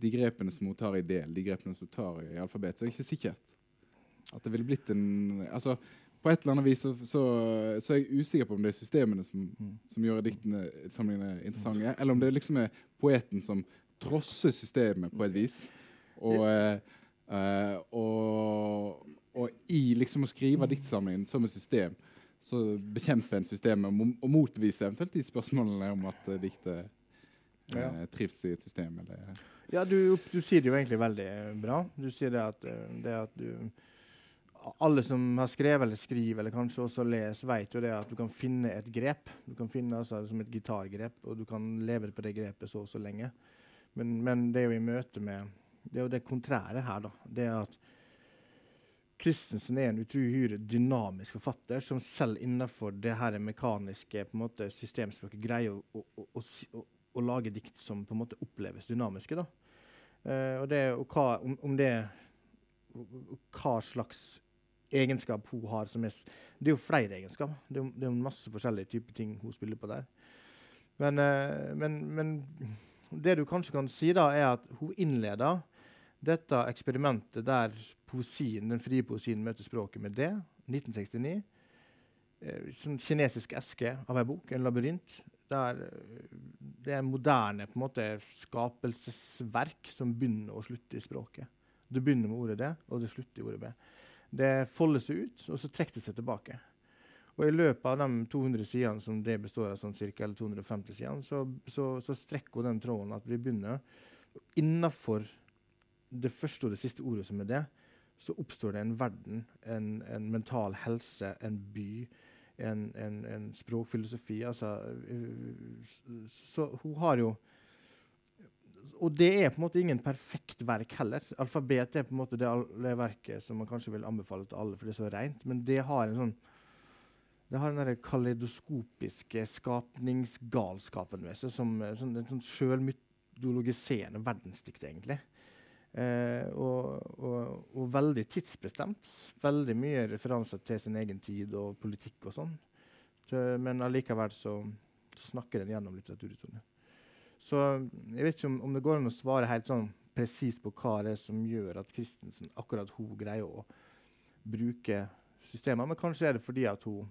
de grepene som hun tar i del, de grepene som hun tar i alfabet, så er det ikke sikkert at det ville blitt en altså På et eller annet vis så, så, så er jeg usikker på om det er systemene som, som gjør diktene samlingene interessante, eller om det liksom er poeten som trosser systemet på et vis. Og, uh, og, og i liksom å skrive diktsamlingen som et system, så bekjempe en system og, og motvise eventuelt de spørsmålene om at uh, diktet uh, ja. trives i et system. Eller, ja, du, du, sier det jo egentlig veldig bra. Du sier det at, eh, det at du alle som har skrevet eller skriver, eller kanskje også leser, vet jo det at du kan finne et grep. Du kan finne altså, som et gitargrep, og du kan leve på det grepet så og så lenge. Men, men, det er jo i møte med Det er jo det kontrære her, da. Det er at Christensen er en utrolig dynamisk forfatter som selv innenfor det her mekaniske på en måte, systemspråket greier å, å, å, å, lage dikt som på en måte oppleves dynamiske. Da. Uh, og, det, og hva, om, om, det Hva slags egenskap hun har som er Det er jo flere egenskaper. Det det er masse forskjellige typer ting hun spiller på der. Men, uh, men, men det du kanskje kan si, da, er at hun innleder dette eksperimentet der poesien, den frie poesien møter språket med det, 1969. Eh, sånn kinesisk eske av ei bok, en labyrint. Der eh, det er moderne på en måte, skapelsesverk som begynner og slutter i språket. Det begynner med ordet det, og det slutter i ordet B. Det folder seg ut, og så trekker det seg tilbake. Og I løpet av de 200 sidene som det består av, sånn cirka, eller 250 sidene, så, så, så strekker den tråden at vi begynner innafor det første og det siste ordet som er det, så oppstår det en verden, en, en mental helse, en by, en, en, en språkfilosofi. Altså, så hun har jo Og det er på en måte ingen perfekt verk heller. Alfabet er på en måte det, det verket som man kanskje vil anbefale til alle, for det er så rent. Men det har en sånn det har den kaleidoskopiske skapningsgalskapen ved seg, som, som en sånn sjølmytologiserende verdensdikt, egentlig. Eh, og, og, og, veldig tidsbestemt. Veldig mye referanser til sin egen tid og politikk og sånn. Men allikevel så, så, snakker den gjennom litteraturhistorien. Så jeg vet ikke om, om, det går an å svare helt sånn presist på hva det er som gjør at Christensen akkurat hun greier å bruke systemer, men kanskje er det fordi at hun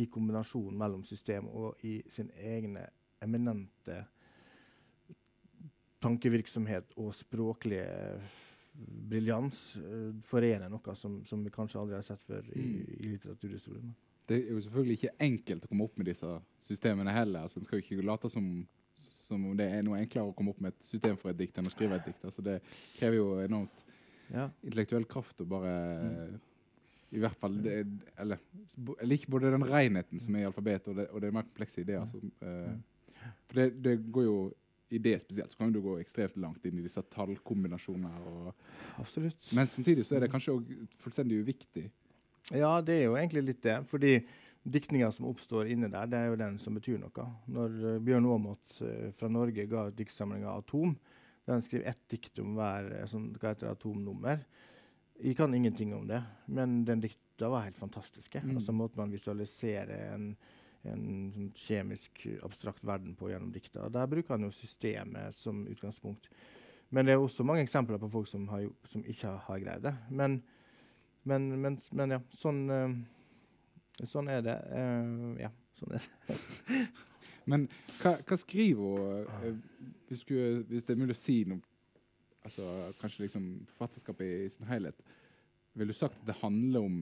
i kombinasjonen mellom system og i sin egne eminente tankevirksomhet og språklig briljans uh, forener noe som, som, vi kanskje aldri har sett før i, mm. i litteraturhistorien. Det er jo selvfølgelig ikke enkelt å komme opp med disse systemene heller. altså En skal jo ikke late som, som om det er noe enklere å komme opp med et system for et dikt enn å skrive et dikt. altså Det krever jo enormt ja. intellektuell kraft å bare mm. I hvert fall det, eller, Jeg liker både den renheten som er i alfabetet, og det, og det mer komplekse ideer. Altså, uh, for det, det går jo i det spesielt så kan du gå ekstremt langt inn i disse tallkombinasjoner. Absolutt. Men samtidig så er det kanskje fullstendig uviktig. Ja, det er jo egentlig litt det. fordi diktninga som oppstår inne der, det er jo den som betyr noe. Når uh, Bjørn Aamodt uh, fra Norge ga ut diktsamlinga 'Atom', der han skriver ett dikt om hver sånn, hva heter atomnummer Jeg kan ingenting om det, men den dikta var helt fantastiske. Mm. Altså Måten man visualiserer en en sånn kjemisk, abstrakt verden på gjennom dikta. Der bruker han jo systemet som utgangspunkt. Men det er også mange eksempler på folk som, har, som ikke har, har greid det. Men, men, men, men ja, sånn, uh, sånn er det. Uh, ja, sånn er det. men hva, hva skriver hun, uh, hvis, hvis, det er mulig å si noe altså Kanskje liksom forfatterskapet i, sin helhet. Vil du sagt at det handler om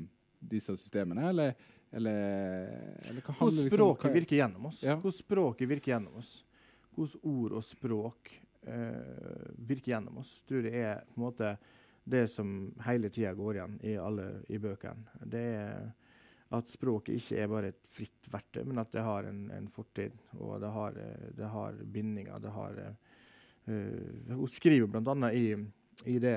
disse systemene, eller eller, eller hva Hvordan liksom, språket virker gjennom oss. Ja. Hvordan språket virker gjennom oss. Hvordan ord og språk uh, virker gjennom oss, tror jeg er på en måte det som hele tida går igjen i alle i bøkene. Det er at språket ikke er bare et fritt verktøy, men at det har en, en fortid. Og det har, det har bindinger. Det har uh, Hun skriver bl.a. I, i det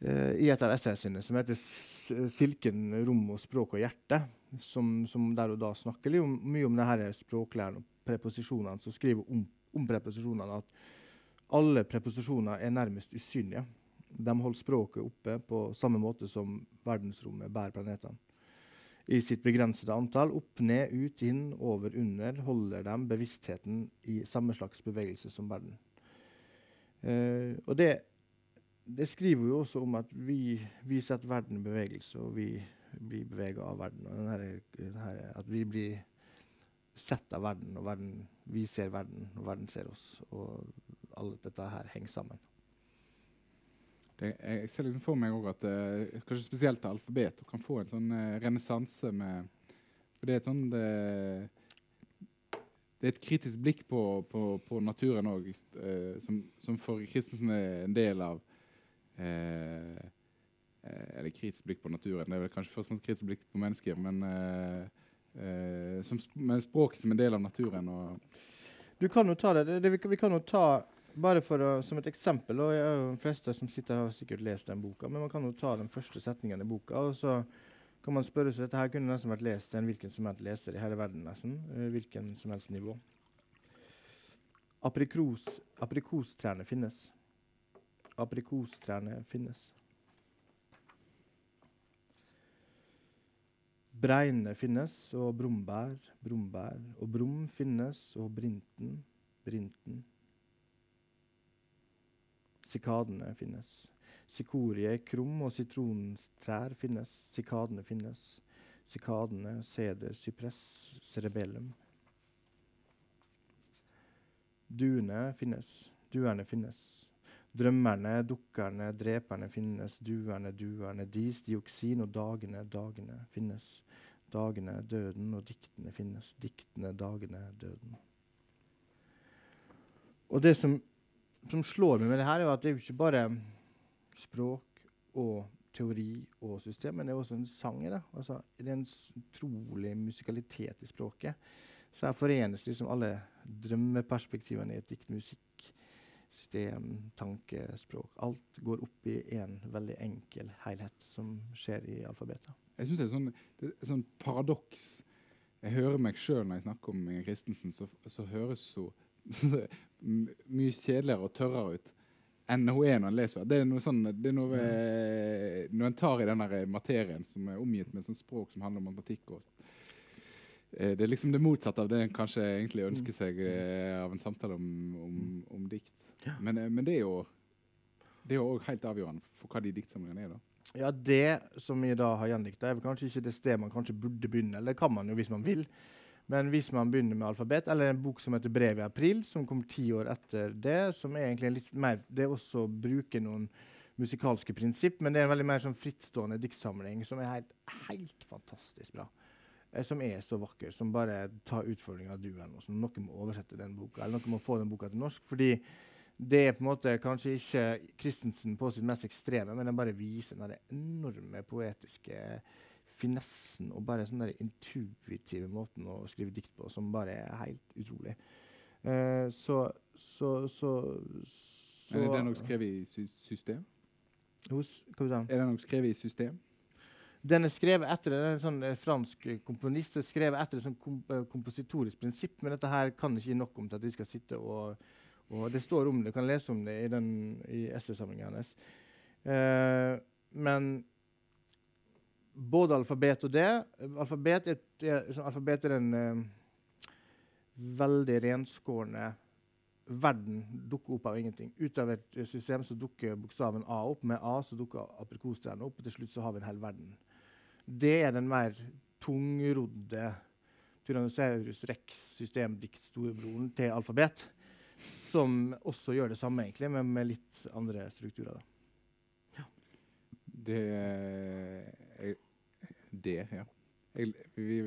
i et av essayene sine som heter 'Silken, rom og språk og hjerte', som, som der og da snakker litt om, mye om denne språklæren og preposisjonene, som skriver om, om preposisjonene at alle preposisjoner er nærmest usynlige. De holder språket oppe på samme måte som verdensrommet bærer planetene. I sitt begrensede antall, opp, ned, ut, inn, over, under, holder de bevisstheten i samme slags bevegelse som verden. Uh, og det det skriver jo også om at vi, vi setter verden i bevegelse, og vi blir bevega av verden. Denne, denne, at vi blir sett av verden, og verden, vi ser verden, og verden ser oss. Og alt dette her henger sammen. Det, jeg ser liksom for meg at uh, kanskje spesielt alfabet kan få en sånn uh, renessanse med For det er et sånn det, det, er et kritisk blikk på, på, på naturen òg, uh, eh, som, som, for Christensen er en del av eller kritisk blikk på naturen. Det er vel kanskje først og fremst kritisk blikk på mennesker, men eh, som, med språket som en del av naturen. du kan jo ta det, det, det vi, vi, kan jo ta bare for å, som et eksempel, og jeg, de fleste som sitter har sikkert lest den boka, men man kan jo ta den første setningen i boka. og så kan man spørre seg, Dette her kunne nesten vært lest av en hvilken som helst leser i hele verden. nesten, hvilken som helst nivå. Aprikos, aprikostrærne finnes aprikostrærne finnes. Bregne finnes, og brombær, brombær. Og brum finnes, og brinten, brinten. Sikadene finnes. Sikorie, krum og sitronstrær finnes. Sikadene finnes. Sikadene, seder, sypress, cerebellum. Duene finnes. Duerne finnes. Drømmerne, dukkerne, dreperne finnes, duerne, duerne, dis, dioksin og dagene, dagene finnes. Dagene, døden og diktene finnes. Diktene, dagene, døden. Og det som, som slår meg med det her, er at det er jo ikke bare språk og teori og system, men det er også en sang i det. Altså, det er en utrolig musikalitet i språket. Så her forenes liksom alle drømmeperspektivene i et dikt musikk system, tanke, språk. Alt går opp i én veldig enkel helhet som skjer i alfabetet. Jeg synes det er sånn, det er sånn paradoks. Jeg hører meg sjøl når jeg snakker om Christensen, så, så høres så, så mye kjedeligere og tørrere ut enn hun er når en leser. Det er noe sånn, det er noe, eh, Når en tar i den materien som er omgitt med sånn språk som handler om matematikk og eh, Det er liksom det motsatte av det en kanskje egentlig ønsker seg eh, av en samtale om, om, om dikt. Men, eh, men det er jo det er jo helt avgjørende for hva de diktsamlingene er. da. Ja, Det som vi da har gjendikta, er kanskje ikke det stedet man kanskje burde begynne. Eller det kan man jo hvis man vil. Men hvis man begynner med alfabet, eller en bok som heter 'Brev i april', som kom ti år etter det, som er egentlig litt mer Det er også å bruke noen musikalske prinsipp, men det er en veldig mer sånn frittstående diktsamling som er helt, helt fantastisk bra. Eh, som er så vakker, som bare tar utfordringa av du eller noe. Noen må oversette den boka, eller noen må få den boka til norsk. fordi det er på en måte kanskje ikke Christensen på sitt mest ekstreme, men den bare viser den enorme poetiske finessen og bare sånn der intuitive måten å skrive dikt på som bare er helt utrolig. Uh, så, så, så, så er den nok skrevet i sy system? Hos, hva sa Er den nok skrevet i system? Den er skrevet etter en sånn fransk komponist. er skrevet etter et sånn kom eh, kompositorisk prinsipp, men dette her kan ikke gi nok om til at vi skal sitte og, og Det står om det, du kan lese om det i, den, i essaysamlingen hennes. Eh, men både alfabet og det. Alfabet er, er, alfabet er en eh, veldig renskårne verden dukker opp av ingenting. Ut av et system så dukker bokstaven A opp. Med A så dukker aprikostrærne opp, og til slutt så har vi en hel verden. Det er den mer tungrodde Tyrannosaurus rex systemdikt-storebroren til alfabet, som også gjør det samme, egentlig, men med litt andre strukturer. Da. Ja. Det jeg, det, ja. Jeg, vi,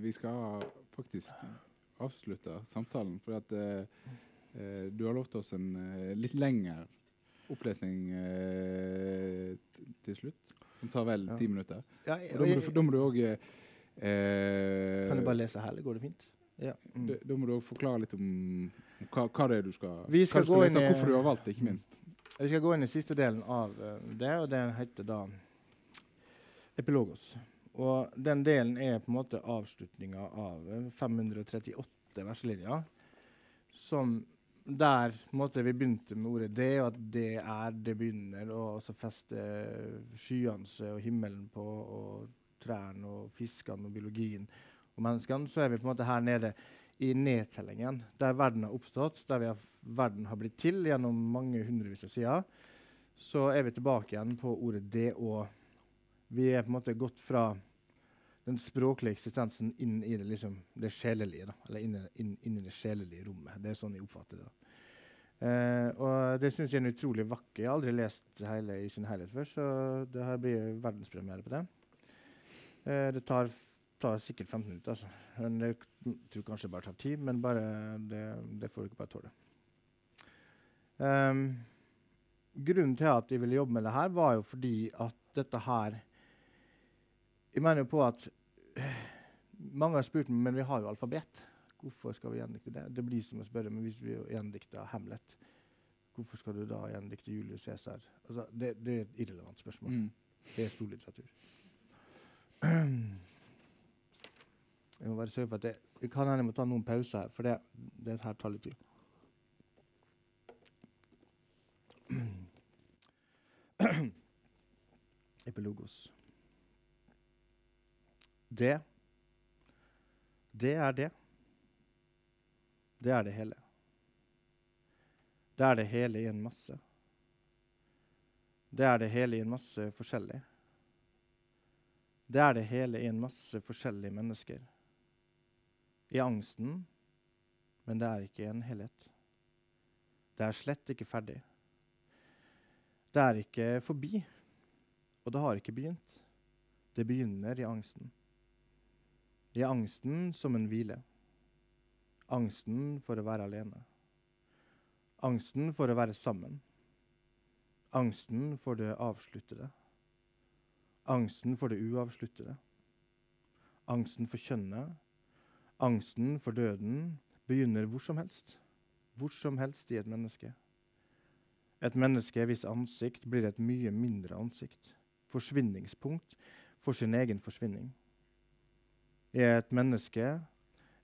vi, skal faktisk avslutte samtalen, for at uh, du har lovt oss en uh, litt lengre opplesning uh, til slutt. Som tar vel ti ja. minutter. Ja, jeg, og da må, du, òg må Kan du bare lese her, eller går det fint? Ja. Mm. Da, må du òg forklare litt om hva, hva, det er du skal, vi skal, skal lese, i, hvorfor du har valgt det, ikke minst. Vi skal gå inn i siste delen av det, og det heter da epilogos. Og den delen er på en måte avslutninga av 538 verselinjer. Som der måte, vi begynte med ordet 'det', og at 'det er', det begynner, og så fester skyene seg og himmelen på, og trærne og fiskene og biologien og menneskene, så er vi på en måte her nede i nedtellingen, der verden har oppstått, der har, verden har blitt til gjennom mange hundrevis av sider. Så er vi tilbake igjen på ordet 'det' og vi er på en måte gått fra den språklige eksistensen inn i det, liksom, det sjelelige. Da, eller inn, inn, inn, i det sjelelige rommet. Det er sånn jeg oppfatter det. Uh, og det syns jeg er en utrolig vakker. Jeg har aldri lest hele i sin helhet før, så det her blir verdenspremiere på det. Uh, det tar, tar, sikkert 15 minutter. Altså. Jeg tror kanskje det bare tar tid, men det, det får du ikke bare tåle. Um, grunnen til at jeg ville jobbe med det her, var jo fordi at dette her jeg mener jo på at mange har spurt meg men vi har jo alfabet. Hvorfor skal vi gjendikte det? Det blir som å spørre men hvis vi gjendikter Hamlet, hvorfor skal du da gjendikte Julius Cæsar? Altså, det, det, er et irrelevant spørsmål. Mm. Det er storlitteratur. Jeg må bare sørge for at det, jeg kan hende må ta noen pauser her, for det, det her tar litt tid. Epilogos. Det Det er det. Det er det hele. Det er det hele i en masse. Det er det hele i en masse forskjellig. Det er det hele i en masse forskjellige mennesker. I angsten, men det er ikke en helhet. Det er slett ikke ferdig. Det er ikke forbi, og det har ikke begynt. Det begynner i angsten i angsten som en hvile. Angsten for å være alene. Angsten for å være sammen. Angsten for det avsluttede. Angsten for det uavsluttede. Angsten for kjønnet. Angsten for døden begynner hvor som helst. Hvor som helst i et menneske. Et menneske hvis ansikt blir et mye mindre ansikt. Forsvinningspunkt for sin egen forsvinning I et menneske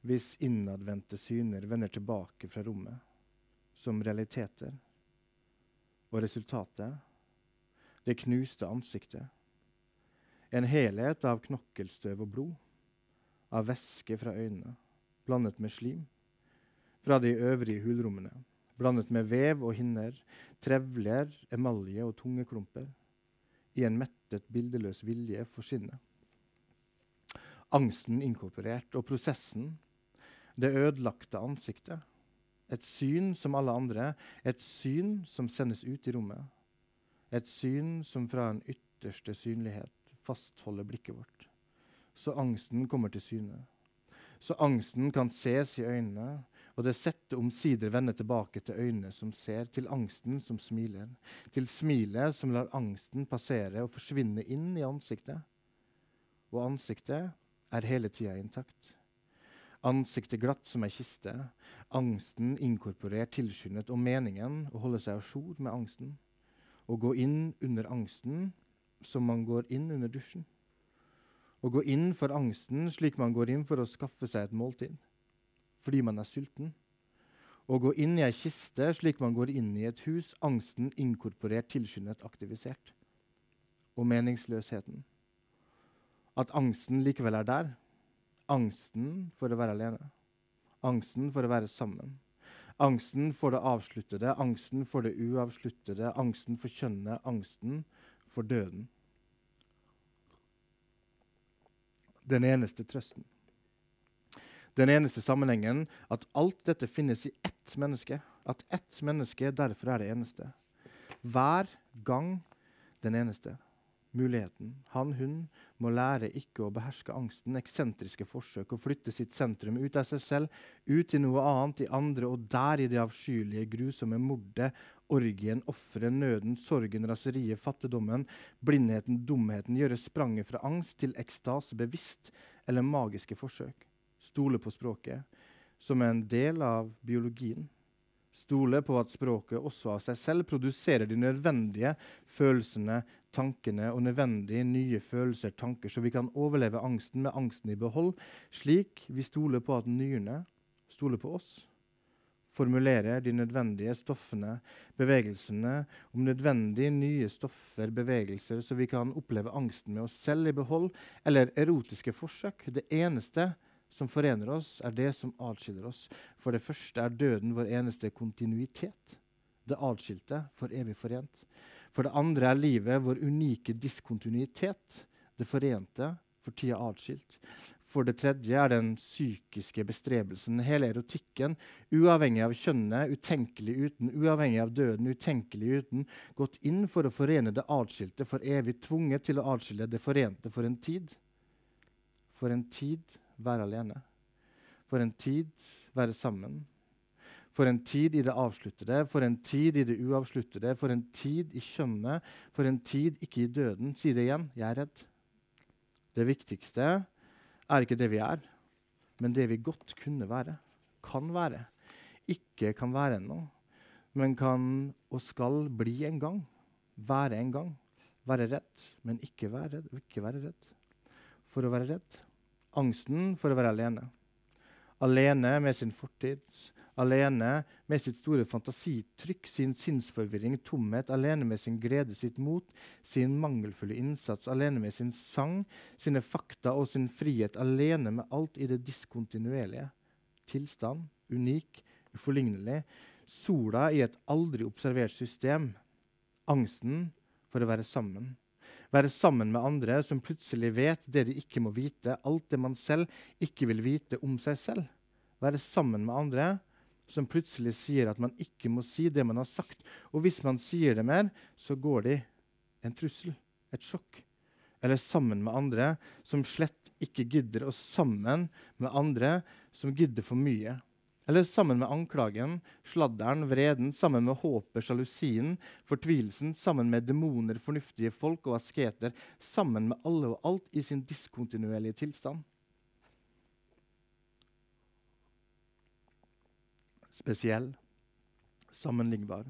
hvis innadvendte syner vender tilbake fra rommet som realiteter. Og resultatet det knuste ansiktet. En helhet av knokkelstøv og blod, av væske fra øynene, blandet med slim fra de øvrige hulrommene, blandet med vev og hinner, trevler, emalje og tungeklumper, i en mettet, bildeløs vilje for sinnet. Angsten inkorporert, og prosessen, det ødelagte ansiktet. Et syn som alle andre, et syn som sendes ut i rommet. Et syn som fra en ytterste synlighet fastholder blikket vårt. Så angsten kommer til syne. Så angsten kan ses i øynene, og det setter omsider vende tilbake til øynene som ser, til angsten som smiler, til smilet som lar angsten passere og forsvinne inn i ansiktet. Og ansiktet er hele tida intakt. Ansiktet glatt som ei kiste, angsten inkorporert, tilskyndet, og meningen å holde seg a jour med angsten. Å gå inn under angsten som man går inn under dusjen. Å gå inn for angsten slik man går inn for å skaffe seg et måltid fordi man er sulten. Å gå inn i ei kiste slik man går inn i et hus, angsten inkorporert, tilskyndet, aktivisert. Og meningsløsheten. At angsten likevel er der. Angsten for å være alene. Angsten for å være sammen. Angsten for det avsluttede, angsten for det uavsluttede, angsten for kjønnet, angsten for døden. Den eneste trøsten den eneste sammenhengen at alt dette finnes i ett menneske. At ett menneske derfor er det eneste. Hver gang den eneste. Muligheten. Han, hun må lære ikke å beherske angsten, eksentriske forsøk, å flytte sitt sentrum ut av seg selv, ut i noe annet, i andre, og der i det avskyelige, grusomme mordet, orgien, offeret, nøden, sorgen, raseriet, fattigdommen, blindheten, dumheten, gjøre spranget fra angst til ekstase, bevisst eller magiske forsøk. Stole på språket som en del av biologien. Stole på at språket også av seg selv produserer de nødvendige følelsene, tankene og nødvendige nye følelser, tanker, så vi kan overleve angsten med angsten i behold, slik vi stoler på at nyrene stoler på oss. Formulerer de nødvendige stoffene, bevegelsene, om nødvendige nye stoffer, bevegelser, så vi kan oppleve angsten med oss selv i behold, eller erotiske forsøk. Det eneste som forener oss, er det som atskiller oss. For det første er døden vår eneste kontinuitet. Det atskilte for evig forent. For det andre er livet vår unike diskontinuitet. Det forente for tida atskilt. For det tredje er den psykiske bestrebelsen, hele erotikken, uavhengig av kjønnet, utenkelig uten, uavhengig av døden, utenkelig uten, gått inn for å forene det atskilte for evig, tvunget til å atskille det forente for en tid. For en tid være alene. For en tid være sammen. For en tid i det avsluttede, for en tid i det uavsluttede, for en tid i kjønnet, for en tid ikke i døden. Si det igjen jeg er redd. Det viktigste er ikke det vi er, men det vi godt kunne være, kan være. Ikke kan være ennå, men kan og skal bli en gang. Være en gang. Være redd, men ikke være redd. Ikke være redd. For å være redd angsten for å være alene. Alene med sin fortid, alene med sitt store fantasitrykk, sin sinnsforvirring, tomhet, alene med sin glede, sitt mot, sin mangelfulle innsats, alene med sin sang, sine fakta og sin frihet, alene med alt i det diskontinuerlige. Tilstand, unik, uforlignelig. Sola i et aldri observert system. Angsten for å være sammen. Være sammen med andre som plutselig vet det de ikke må vite, alt det man selv ikke vil vite om seg selv. Være sammen med andre som plutselig sier at man ikke må si det man har sagt. Og hvis man sier det mer, så går de en trussel, et sjokk. Eller sammen med andre som slett ikke gidder, og sammen med andre som gidder for mye. Eller sammen med anklagen, sladderen, vreden, sammen med håpet, sjalusien, fortvilelsen, sammen med demoner, fornuftige folk og asketer, sammen med alle og alt i sin diskontinuerlige tilstand. Spesiell, sammenlignbar,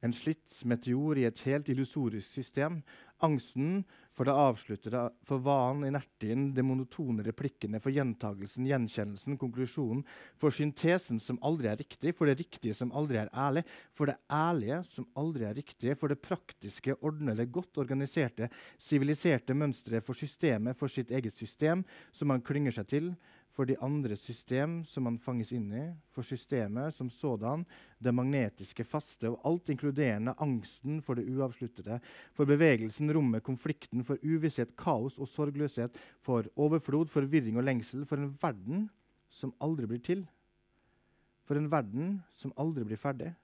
en slitt meteor i et helt illusorisk system. Angsten for det avsluttede, for vanen, i nertien, de monotone replikkene, for gjentagelsen, gjenkjennelsen, konklusjonen, for syntesen som aldri er riktig, for det riktige som aldri er ærlig, for det ærlige som aldri er riktige, for det praktiske, ordnede, godt organiserte, siviliserte mønsteret, for systemet, for sitt eget system, som man klynger seg til, for de andre system som man fanges inn i, for systemet som sådan, det magnetiske, faste og alt inkluderende angsten for det uavsluttede, for bevegelsen, rommet, konflikten, for uvisshet, kaos og sorgløshet, for overflod, forvirring og lengsel, for en verden som aldri blir til, for en verden som aldri blir ferdig.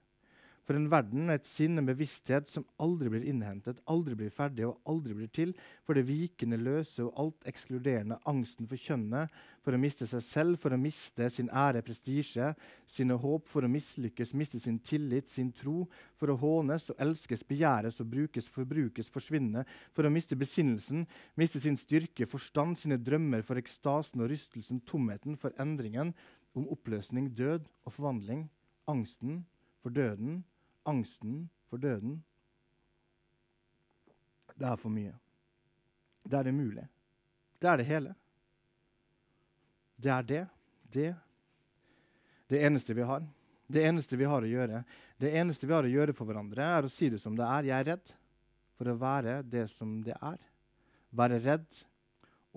For en verden, et sinn, en bevissthet som aldri blir innhentet, aldri blir ferdig og aldri blir til. For det vikende, løse og alt ekskluderende, angsten for kjønnet, for å miste seg selv, for å miste sin ære, prestisje, sine håp, for å mislykkes, miste sin tillit, sin tro, for å hånes og elskes, begjæres og brukes, forbrukes, forsvinne, for å miste besinnelsen, miste sin styrke, forstand, sine drømmer, for ekstasen og rystelsen, tomheten, for endringen, om oppløsning, død og forvandling, angsten for døden, angsten for døden. Det er for mye. Det er det mulig. Det er det hele. Det er det. Det. Det eneste vi har. Det eneste vi har å gjøre. Det eneste vi har å gjøre for hverandre, er å si det som det er. Jeg er redd for å være det som det er. Være redd,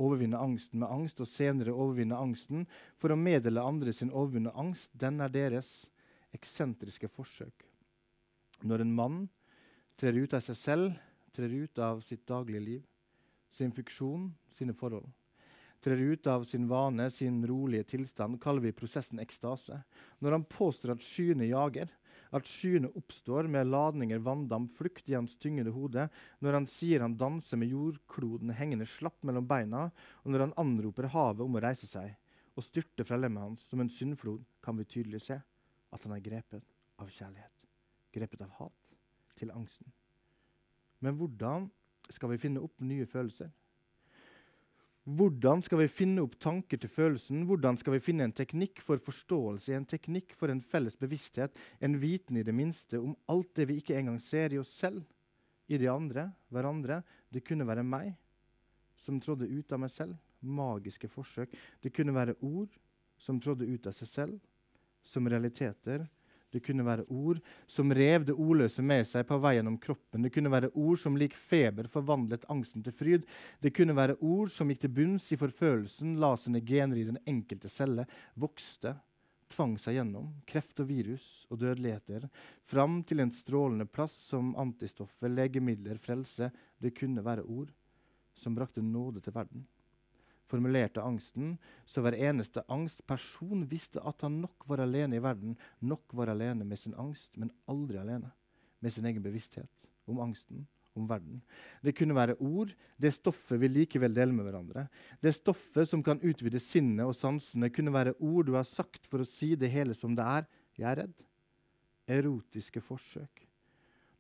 overvinne angsten med angst, og senere overvinne angsten for å meddele andre sin overvunne angst. Den er deres eksentriske forsøk når en mann trer ut av seg selv, trer ut av sitt daglige liv, sin funksjon, sine forhold, trer ut av sin vane, sin rolige tilstand, kaller vi prosessen ekstase. Når han påstår at skyene jager, at skyene oppstår med ladninger, vanndamp, flukt i hans tyngede hode, når han sier han danser med jordkloden hengende slapp mellom beina, og når han anroper havet om å reise seg og styrte fra lemmet hans som en syndflod, kan vi tydelig se at han er grepet av kjærlighet grepet av hat, til angsten. Men hvordan skal vi finne opp nye følelser? Hvordan skal vi finne opp tanker til følelsen? Hvordan skal vi finne en teknikk for forståelse, en teknikk for en felles bevissthet, en viten i det minste om alt det vi ikke engang ser i oss selv, i de andre, hverandre? Det kunne være meg som trådde ut av meg selv. Magiske forsøk. Det kunne være ord som trådde ut av seg selv, som realiteter det kunne være ord som rev det ordløse med seg på vei gjennom kroppen. Det kunne være ord som lik feber forvandlet angsten til fryd. Det kunne være ord som gikk til bunns i forfølelsen, la sine gener i den enkelte celle, vokste, tvang seg gjennom kreft og virus og dødeligheter, fram til en strålende plass som antistoffer, legemidler, frelse. Det kunne være ord som brakte nåde til verden formulerte angsten, så hver eneste angstperson visste at han nok var alene i verden, nok var alene med sin angst, men aldri alene med sin egen bevissthet om angsten, om verden. Det kunne være ord, det stoffet vi likevel deler med hverandre. Det stoffet som kan utvide sinnet og sansene, kunne være ord du har sagt for å si det hele som det er. Jeg er redd. Erotiske forsøk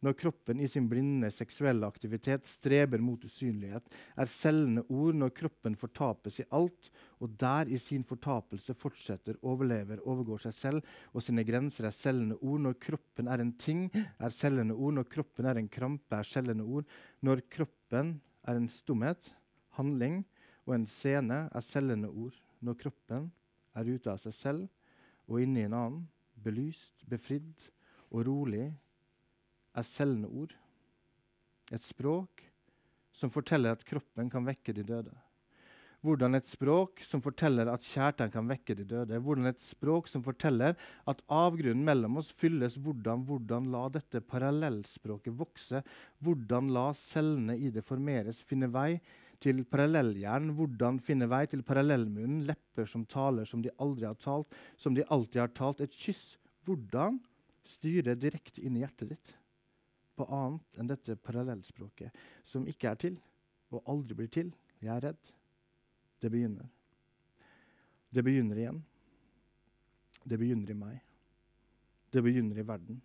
når kroppen i sin blinde seksuelle aktivitet streber mot usynlighet, er cellene ord når kroppen fortapes i alt, og der i sin fortapelse fortsetter, overlever, overgår seg selv og sine grenser, er cellene ord. Når kroppen er en ting, er cellene ord. Når kroppen er en krampe, er cellene ord. Når kroppen er en stumhet, handling, og en scene, er cellene ord. Når kroppen er ute av seg selv og inne i en annen, belyst, befridd og rolig, er selgende ord. Et språk som forteller at kroppen kan vekke de døde. Hvordan et språk som forteller at kjærtegn kan vekke de døde. Hvordan et språk som forteller at avgrunnen mellom oss fylles. Hvordan, hvordan la dette parallellspråket vokse? Hvordan la cellene i det formeres, finne vei til parallellhjernen? Hvordan finne vei til parallellmunnen? Lepper som taler som de aldri har talt, som de alltid har talt. Et kyss. Hvordan styre direkte inn i hjertet ditt? På annet enn dette parallellspråket, som ikke er til, og aldri blir til. Jeg er redd. Det begynner. Det begynner igjen. Det begynner i meg. Det begynner i verden.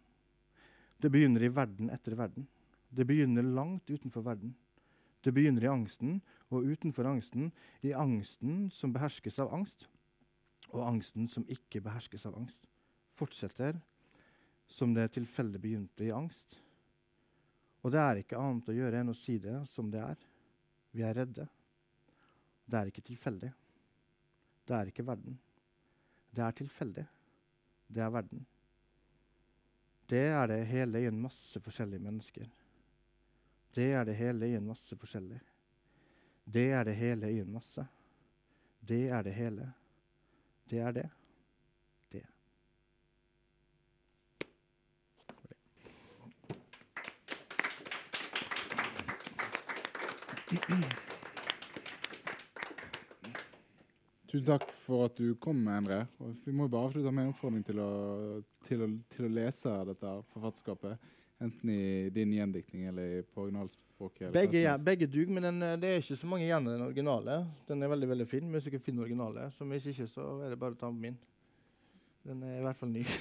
Det begynner i verden etter verden. Det begynner langt utenfor verden. Det begynner i angsten, og utenfor angsten, i angsten som beherskes av angst, og angsten som ikke beherskes av angst. Fortsetter som det tilfeldig begynte i angst, Og det er ikke annet å gjøre enn å si det som det er. Vi er redde. Det er ikke tilfeldig. Det er ikke verden. Det er tilfeldig. Det er verden. Det er det hele i en masse forskjellige mennesker. Det er det hele i en masse forskjellig. Det er det hele i en masse. Det er det hele. Det er det. Tusen takk for at du kom, Endre. Og vi må bare avslutte med en oppfordring til å, til å, til å lese dette forfatterskapet. Enten i din gjendiktning eller på originalspråket. eller Begge, ja, begge dug, men den, eh, det er ikke så mange igjen av den originale. Den er veldig veldig fin. Hvis dere finner originale. Så hvis ikke, så er det bare å ta med min. Den er i hvert fall ny.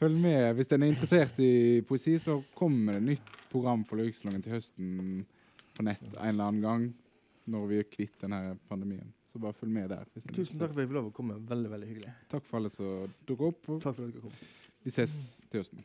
Følg med. Hvis en er interessert i poesi, så kommer det nytt program for Lyrikksalongen til høsten på nett en eller annen gang når vi er kvitt denne pandemien. Så bare følg med der. er Tusen takk for at jeg fikk lov å komme. Veldig veldig hyggelig. Takk for alle som dukker opp. Takk for at dere kom. vi ses til høsten.